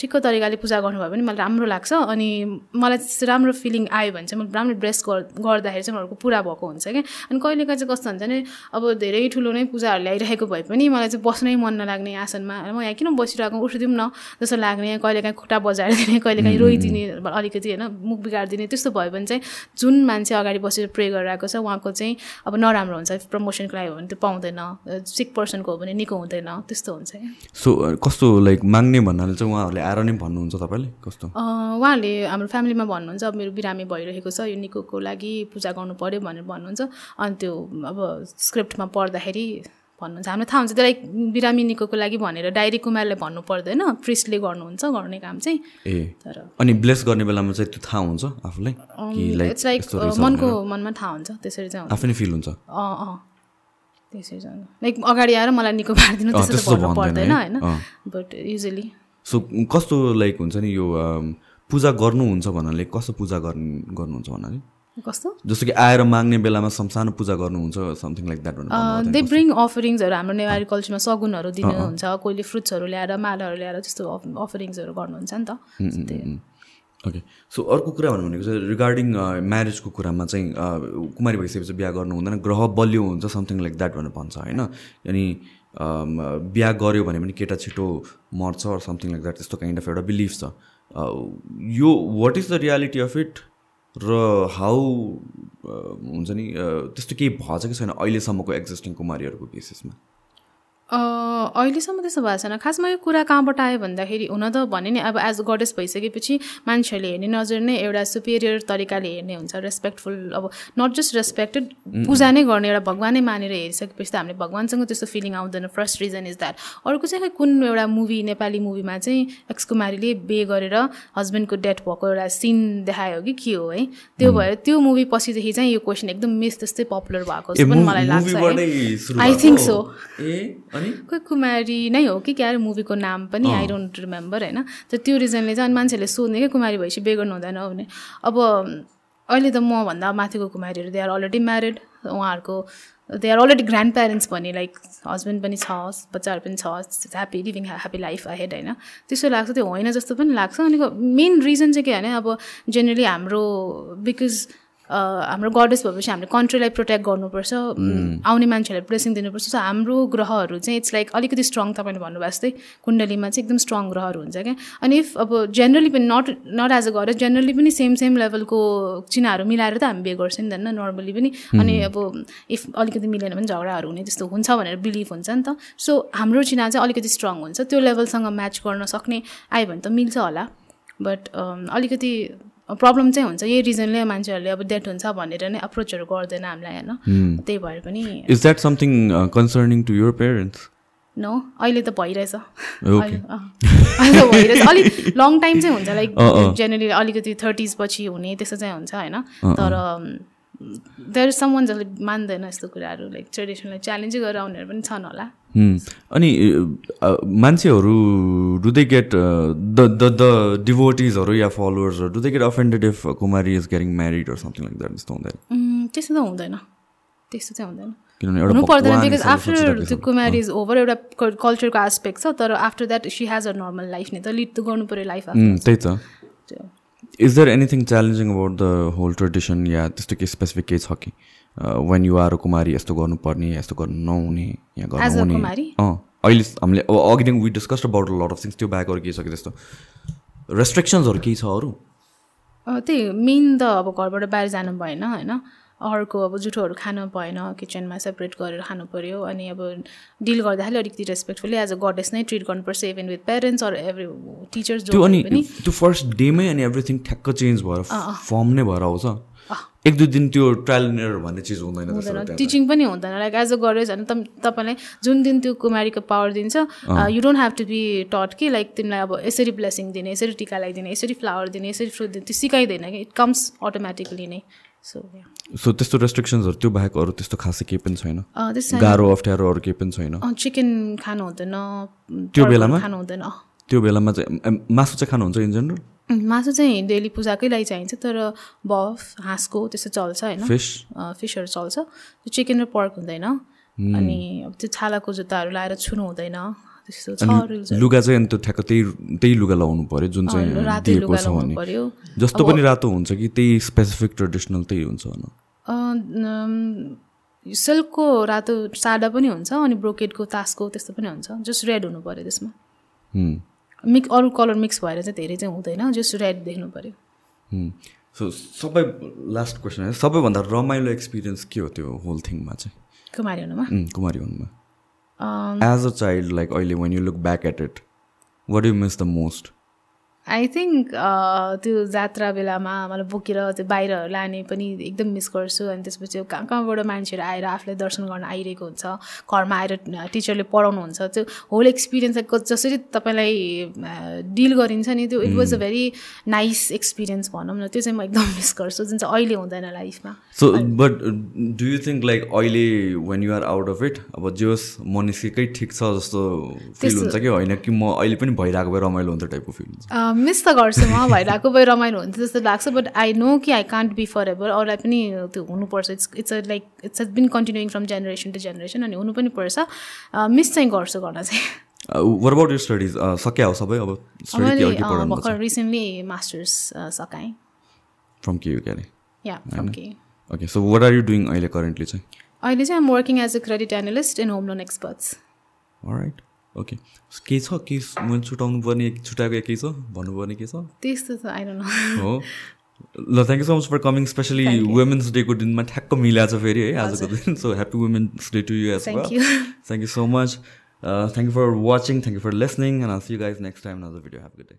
ठिक्क तरिकाले पूजा गर्नुभयो भने मलाई राम्रो लाग्छ अनि मलाई राम्रो फिलिङ आयो भने चाहिँ म राम्रो ड्रेस गर्दाखेरि चाहिँ उनीहरूको पुरा भएको हुन्छ क्या। अनि कहिलेकाहीँ चाहिँ कस्तो हुन्छ भने अब धेरै ठुलो नै पूजाहरू ल्याइरहेको भए पनि मलाई चाहिँ बस्नै मन नलाग्ने आसनमा म यहाँ किन बसिरहेको उठिदिउँ न जस्तो लाग्ने कहिलेकाहीँ खुट्टा बजाएर दिने कहिलेकाहीँ रोइदिने अलिकति होइन मुख बिगारिदिने त्यस्तो भयो भने चाहिँ जुन मान्छे अगाडि बसेर प्रे गरिरहेको छ उहाँको चाहिँ अब नराम्रो हुन्छ। प्रमोसनको लागि हो भने त्यो पाउँदैन सिक पर्सनको हो भने निको हुँदैन त्यस्तो हुन्छ। क्या सो कस्तो लाइक माग्ने भन्नाले चाहिँ उहाँहरूले आएर नै भन्नुहुन्छ तपाईँले? कस्तो? उहाँहरूले हाम्रो फ्यामिलीमा भन्नुहुन्छ अब मेरो बिरामी भइरहेको छ यो निकोको लागि पूजा गर्नु पऱ्यो भनेर भन्नुहुन्छ। अनि त्यो अब स्क्रिप्टमा पढ्दाखेरि भन्नुहुन्छ। हामीलाई थाहा हुन्छ त्यसलाई बिरामी निकोको लागि भनेर डाइरी कुमारले भन्नु पर्दैन प्रिस्टले गर्नुहुन्छ गर्ने काम चाहिँ। ए तर अनि ब्लेस गर्ने बेलामा चाहिँ त्यो थाहा हुन्छ आफूलाई? इट्स लाइक मनको मनमा थाहा हुन्छ त्यसरी चाहिँ आफै फिल हुन्छ? अँ अँ त्यसरी चाहिँ लाइक अगाडि आएर मलाई निको पारिदिनु त्यस्तो भन्नु पर्दैन होइन? बट युजली सो कस्तो लाइक हुन्छ नि यो पूजा गर्नुहुन्छ भन्नाले कस्तो पूजा गर्नु गर्नुहुन्छ भन्नाले? कस्तो? जस्तो कि आएर माग्ने बेलामा सानो पूजा गर्नुहुन्छ something like that they bring अफरिङ्सहरू हाम्रो नेवारी कल्चरमा सगुनहरू दिनुहुन्छ कोहीले फ्रुट्सहरू ल्याएर मालाहरू ल्याएर त्यस्तो अफरिङ्सहरू गर्नुहुन्छ नि त। ओके सो अर्को कुरा भन्नु भनेको चाहिँ रिगार्डिङ म्यारेजको कुरामा चाहिँ कुमारी भइसकेपछि बिहा गर्नु हुँदैन ग्रह बलियो हुन्छ समथिङ लाइक द्याट भनेर भन्छ होइन? अनि बिहा गऱ्यो भने पनि केटा छिटो मर्छ समथिङ लाइक द्याट त्यस्तो काइन्ड अफ एउटा बिलिफ छ। यो what is the reality of it र हाउ हुन्छ नि त्यस्तो केही भएछ कि छैन अहिलेसम्मको एक्जिस्टिङ कुमारीहरूको बेसिसमा अहिलेसम्म त्यस्तो भएको छैन। खासमा यो कुरा कहाँबाट आयो भन्दाखेरि हुन त भने नि अब एज गडेस भइसकेपछि मान्छेहरूले हेर्ने नजर नै एउटा सुपेरियर तरिकाले हेर्ने हुन्छ। रेस्पेक्टफुल अब नट जस्ट रेस्पेक्टेड पूजा नै गर्ने एउटा भगवानै मानेर हेरिसकेपछि त हामीले भगवान्सँग त्यस्तो फिलिङ आउँदैन। फर्स्ट रिजन इज द्याट अर्को चाहिँ कुन एउटा मुभी नेपाली मुभीमा चाहिँ एक्सकुमारीले बे गरेर हस्बेन्डको डेथ भएको एउटा सिन देखायो कि के हो है? त्यो भएर त्यो मुभी पछिदेखि चाहिँ यो क्वेसन एकदम मिस त्यस्तै पपुलर भएको जस्तो पनि मलाई लाग्छ आई थिङ्क सो कोही कुमारी नै हो कि क्या मुभीको नाम पनि? आई डोन्ट रिमेम्बर होइन? त त्यो रिजनले चाहिँ अनि मान्छेहरूले सोध्ने क्या कुमारी भएपछि बेगर्नु हुँदैन भने। अब अहिले त मभन्दा माथिको कुमारीहरू दे आर अलरेडी म्यारिड उहाँहरूको they are already grandparents भने लाइक हस्बेन्ड पनि छ बच्चाहरू पनि छ happy living happy life ahead होइन? त्यस्तो लाग्छ त्यो होइन जस्तो पनि लाग्छ। अनि मेन रिजन चाहिँ के भने अब जेनरली हाम्रो बिकज हाम्रो गडेस भएपछि हामीले कन्ट्रीलाई प्रोटेक्ट गर्नुपर्छ। आउने मान्छेहरूलाई ब्लेसिङ दिनुपर्छ। सो हाम्रो ग्रहहरू चाहिँ इट्स लाइक अलिकति स्ट्रङ तपाईँले भन्नुभएको जस्तै कुण्डलीमा चाहिँ एकदम स्ट्रङ ग्रहहरू हुन्छ क्या। अनि इफ अब जेनरली पनि not not as a goddess generally पनि सेम सेम लेभलको चिनाहरू मिलाएर त हामी बिहे गर्छ नि त नर्मली पनि। अनि अब इफ अलिकति मिलेन भने झगडाहरू हुने त्यस्तो हुन्छ भनेर बिलिभ हुन्छ नि त। सो हाम्रो चिना चाहिँ अलिकति स्ट्रङ हुन्छ। त्यो लेभलसँग म्याच गर्न सक्ने आयो भने त मिल्छ होला। बट अलिकति प्रब्लम चाहिँ हुन्छ। यही रिजनले मान्छेहरूले अब डेथ हुन्छ भनेर नै अप्रोचहरू गर्दैन हामीलाई होइन? त्यही भएर पनि is that something concerning to your parents no अहिले त भइरहेछ। अहिले त भइरहेछ। अलिक लङ टाइम चाहिँ हुन्छ लाइक जेनरली अलिकति थर्टिज पछि हुने त्यस्तो चाहिँ हुन्छ होइन? तर देयर सम वान जसले मान्दैन यस्तो कुराहरू लाइक ट्रेडिसनलाई च्यालेन्जै गरेर आउनेहरू पनि छन् होला। अनि मान्छेहरू do they get the the the डिभोटिजहरू या फलोवर्सहरू do they get offended if Kumari is getting married or something like that त्यस्तो हुँदैन? त्यस्तो त हुँदैन। त्यस्तो चाहिँ हुँदैन। हुनु पर्दैन बिकज आफ्टर त्यो कुमारी इज ओभर एउटा कल्चरको एस्पेक्ट छ तर after that she has a normal life नै त लिड त गर्नु पऱ्यो लाइफ त्यही त। Is there anything challenging about the whole tradition या त्यस्तो केही स्पेसिफिक केही छ कि वेन यु आर कुमारी यस्तो गर्नुपर्ने यस्तो गर्नु नहुने यहाँ गर्नुहुने अँ अहिले हामीले अब अघिदेखि we discuss about lot of things त्यो ब्याक अरू केही छ कि त्यस्तो रेस्ट्रिक्सन्सहरू केही छ अरू त्यही मेन त अब घरबाट बाहिर जानु भएन होइन अर्को अब जुठोहरू खानु भएन किचनमा सेपरेट गरेर खानु पऱ्यो अनि अब डिल गर्दाखेरि अलिकति रेस्पेक्टफुल्ली एज अ गडेस नै ट्रिट गर्नुपर्छ even with parents or every teachers जो अनि त्यो फर्स्ट डेमै अनि एभ्रिथिङ ठ्याक्क चेन्ज भएर फर्म नै भएर आउँछ। एक दुई दिन त्यो ट्रायल भन्ने चिज हुँदैन टिचिङ पनि हुँदैन। लाइक एज अ गरेज तप तपाईँलाई जुन दिन त्यो कुमारीको पावर दिन्छ you don't have to be taught कि लाइक तिमीलाई अब यसरी ब्लेसिङ दिने यसरी टिका लगाइदिने यसरी फ्लावर दिने यसरी फ्रुट दिने त्यो सिकाइँदैन कि। इट कम्स अटोमेटिकली नै। सो सो त्यस्तो रेस्ट्रिक्सन्सहरू त्यो बाहेक अरू त्यस्तो खासै केही पनि छैन? गाह्रो अप्ठ्यारो अरू केही पनि छैन? चिकन खानु हुँदैन त्यो बेलामा? खानु हुँदैन। त्यो बेलामा चाहिँ मासु चाहिँ खानुहुन्छ इन जेनरल मासु चाहिँ डेली पूजाकै लागि चाहिन्छ तर बफ हाँसको त्यस्तो चल्छ होइन? फिस? फिसहरू चल्छ। चिकन र पर्क हुँदैन। अनि त्यो छालाको जुत्ताहरू लाएर छुनु हुँदैन। त्यस्तो छ रुल्सहरू लुगा चाहिँ अनि त्यो ठ्याक्क त्यही त्यही लुगा लगाउनु पऱ्यो जुन चाहिँ दिएको छ भने। जस्तो पनि रातो हुन्छ कि त्यही स्पेसिफिक ट्रेडिसनल त्यही हुन्छ सिल्कको रातो सादा पनि हुन्छ अनि ब्रोकेडको तासको त्यस्तो पनि हुन्छ। जस्ट रेड हुनु पऱ्यो त्यसमा। हुँ, मिक्स अरू कलर मिक्स भएर चाहिँ धेरै चाहिँ हुँदैन जस्ट रेड देख्नु पऱ्यो। सो सबै लास्ट क्वेसन सबैभन्दा रमाइलो एक्सपिरियन्स के हो त्यो होल थिङमा चाहिँ? कुमारी हुनुमा? कुमारी हुनुमा। एज अ चाइल्ड लाइक अहिले when you look back at it what you miss the most I think त्यो जात्रा बेलामा मलाई बोकेर त्यो बाहिर लाने पनि एकदम मिस गर्छु। अनि त्यसपछि कहाँ कहाँबाट मान्छेहरू आएर आफूलाई दर्शन गर्न आइरहेको हुन्छ। घरमा आएर टिचरले पढाउनुहुन्छ त्यो होल एक्सपिरियन्स जसरी तपाईँलाई डिल गरिन्छ नि त्यो it was a very nice experience भनौँ न त्यो चाहिँ म एकदम मिस गर्छु जुन चाहिँ अहिले हुँदैन लाइफमा so but do you think like अहिले when you're out of it अब जे होस् म निस्केकै ठिक छ जस्तो फिल हुन्छ कि? होइन कि म अहिले पनि भइरहेको भए रमाइलो हुन्छ टाइपको फिल हुन्छ? मिस त गर्छु म भइरहेको भए रमाइलो हुन्थ्यो जस्तो लाग्छ बट आई नो कि I can't be forever अरूलाई पनि त्यो हुनुपर्छ। It's it's a like it's been continuing from generation to generation अनि हुनु पनि पर्छ। मिस चाहिँ गर्छु गर्न चाहिँ। वर अबाउट यु स्टडिज सक्या हो सबै? अब भर्खर रिसेन्टली मास्टर्स सकाएँ। फ्रम के यु क्यारे या from K okay so what are you doing अहिले करेन्टली चाहिँ अहिले चाहिँ I'm working as a credit analyst in home loan experts right okay केही छ? के मैले छुटाउनु पर्ने छुट्याएको केही छ? भन्नुपर्ने के छ? त्यस्तो त आई डोन्ट नो हो। ल thank you so much for coming specially women's डेको दिनमा ठ्याक्क मिलाएको छ फेरि है आजको दिन। So happy women's day to you as. Thank you so much thank you for watching thank you for listening and see you guys next time other video have good day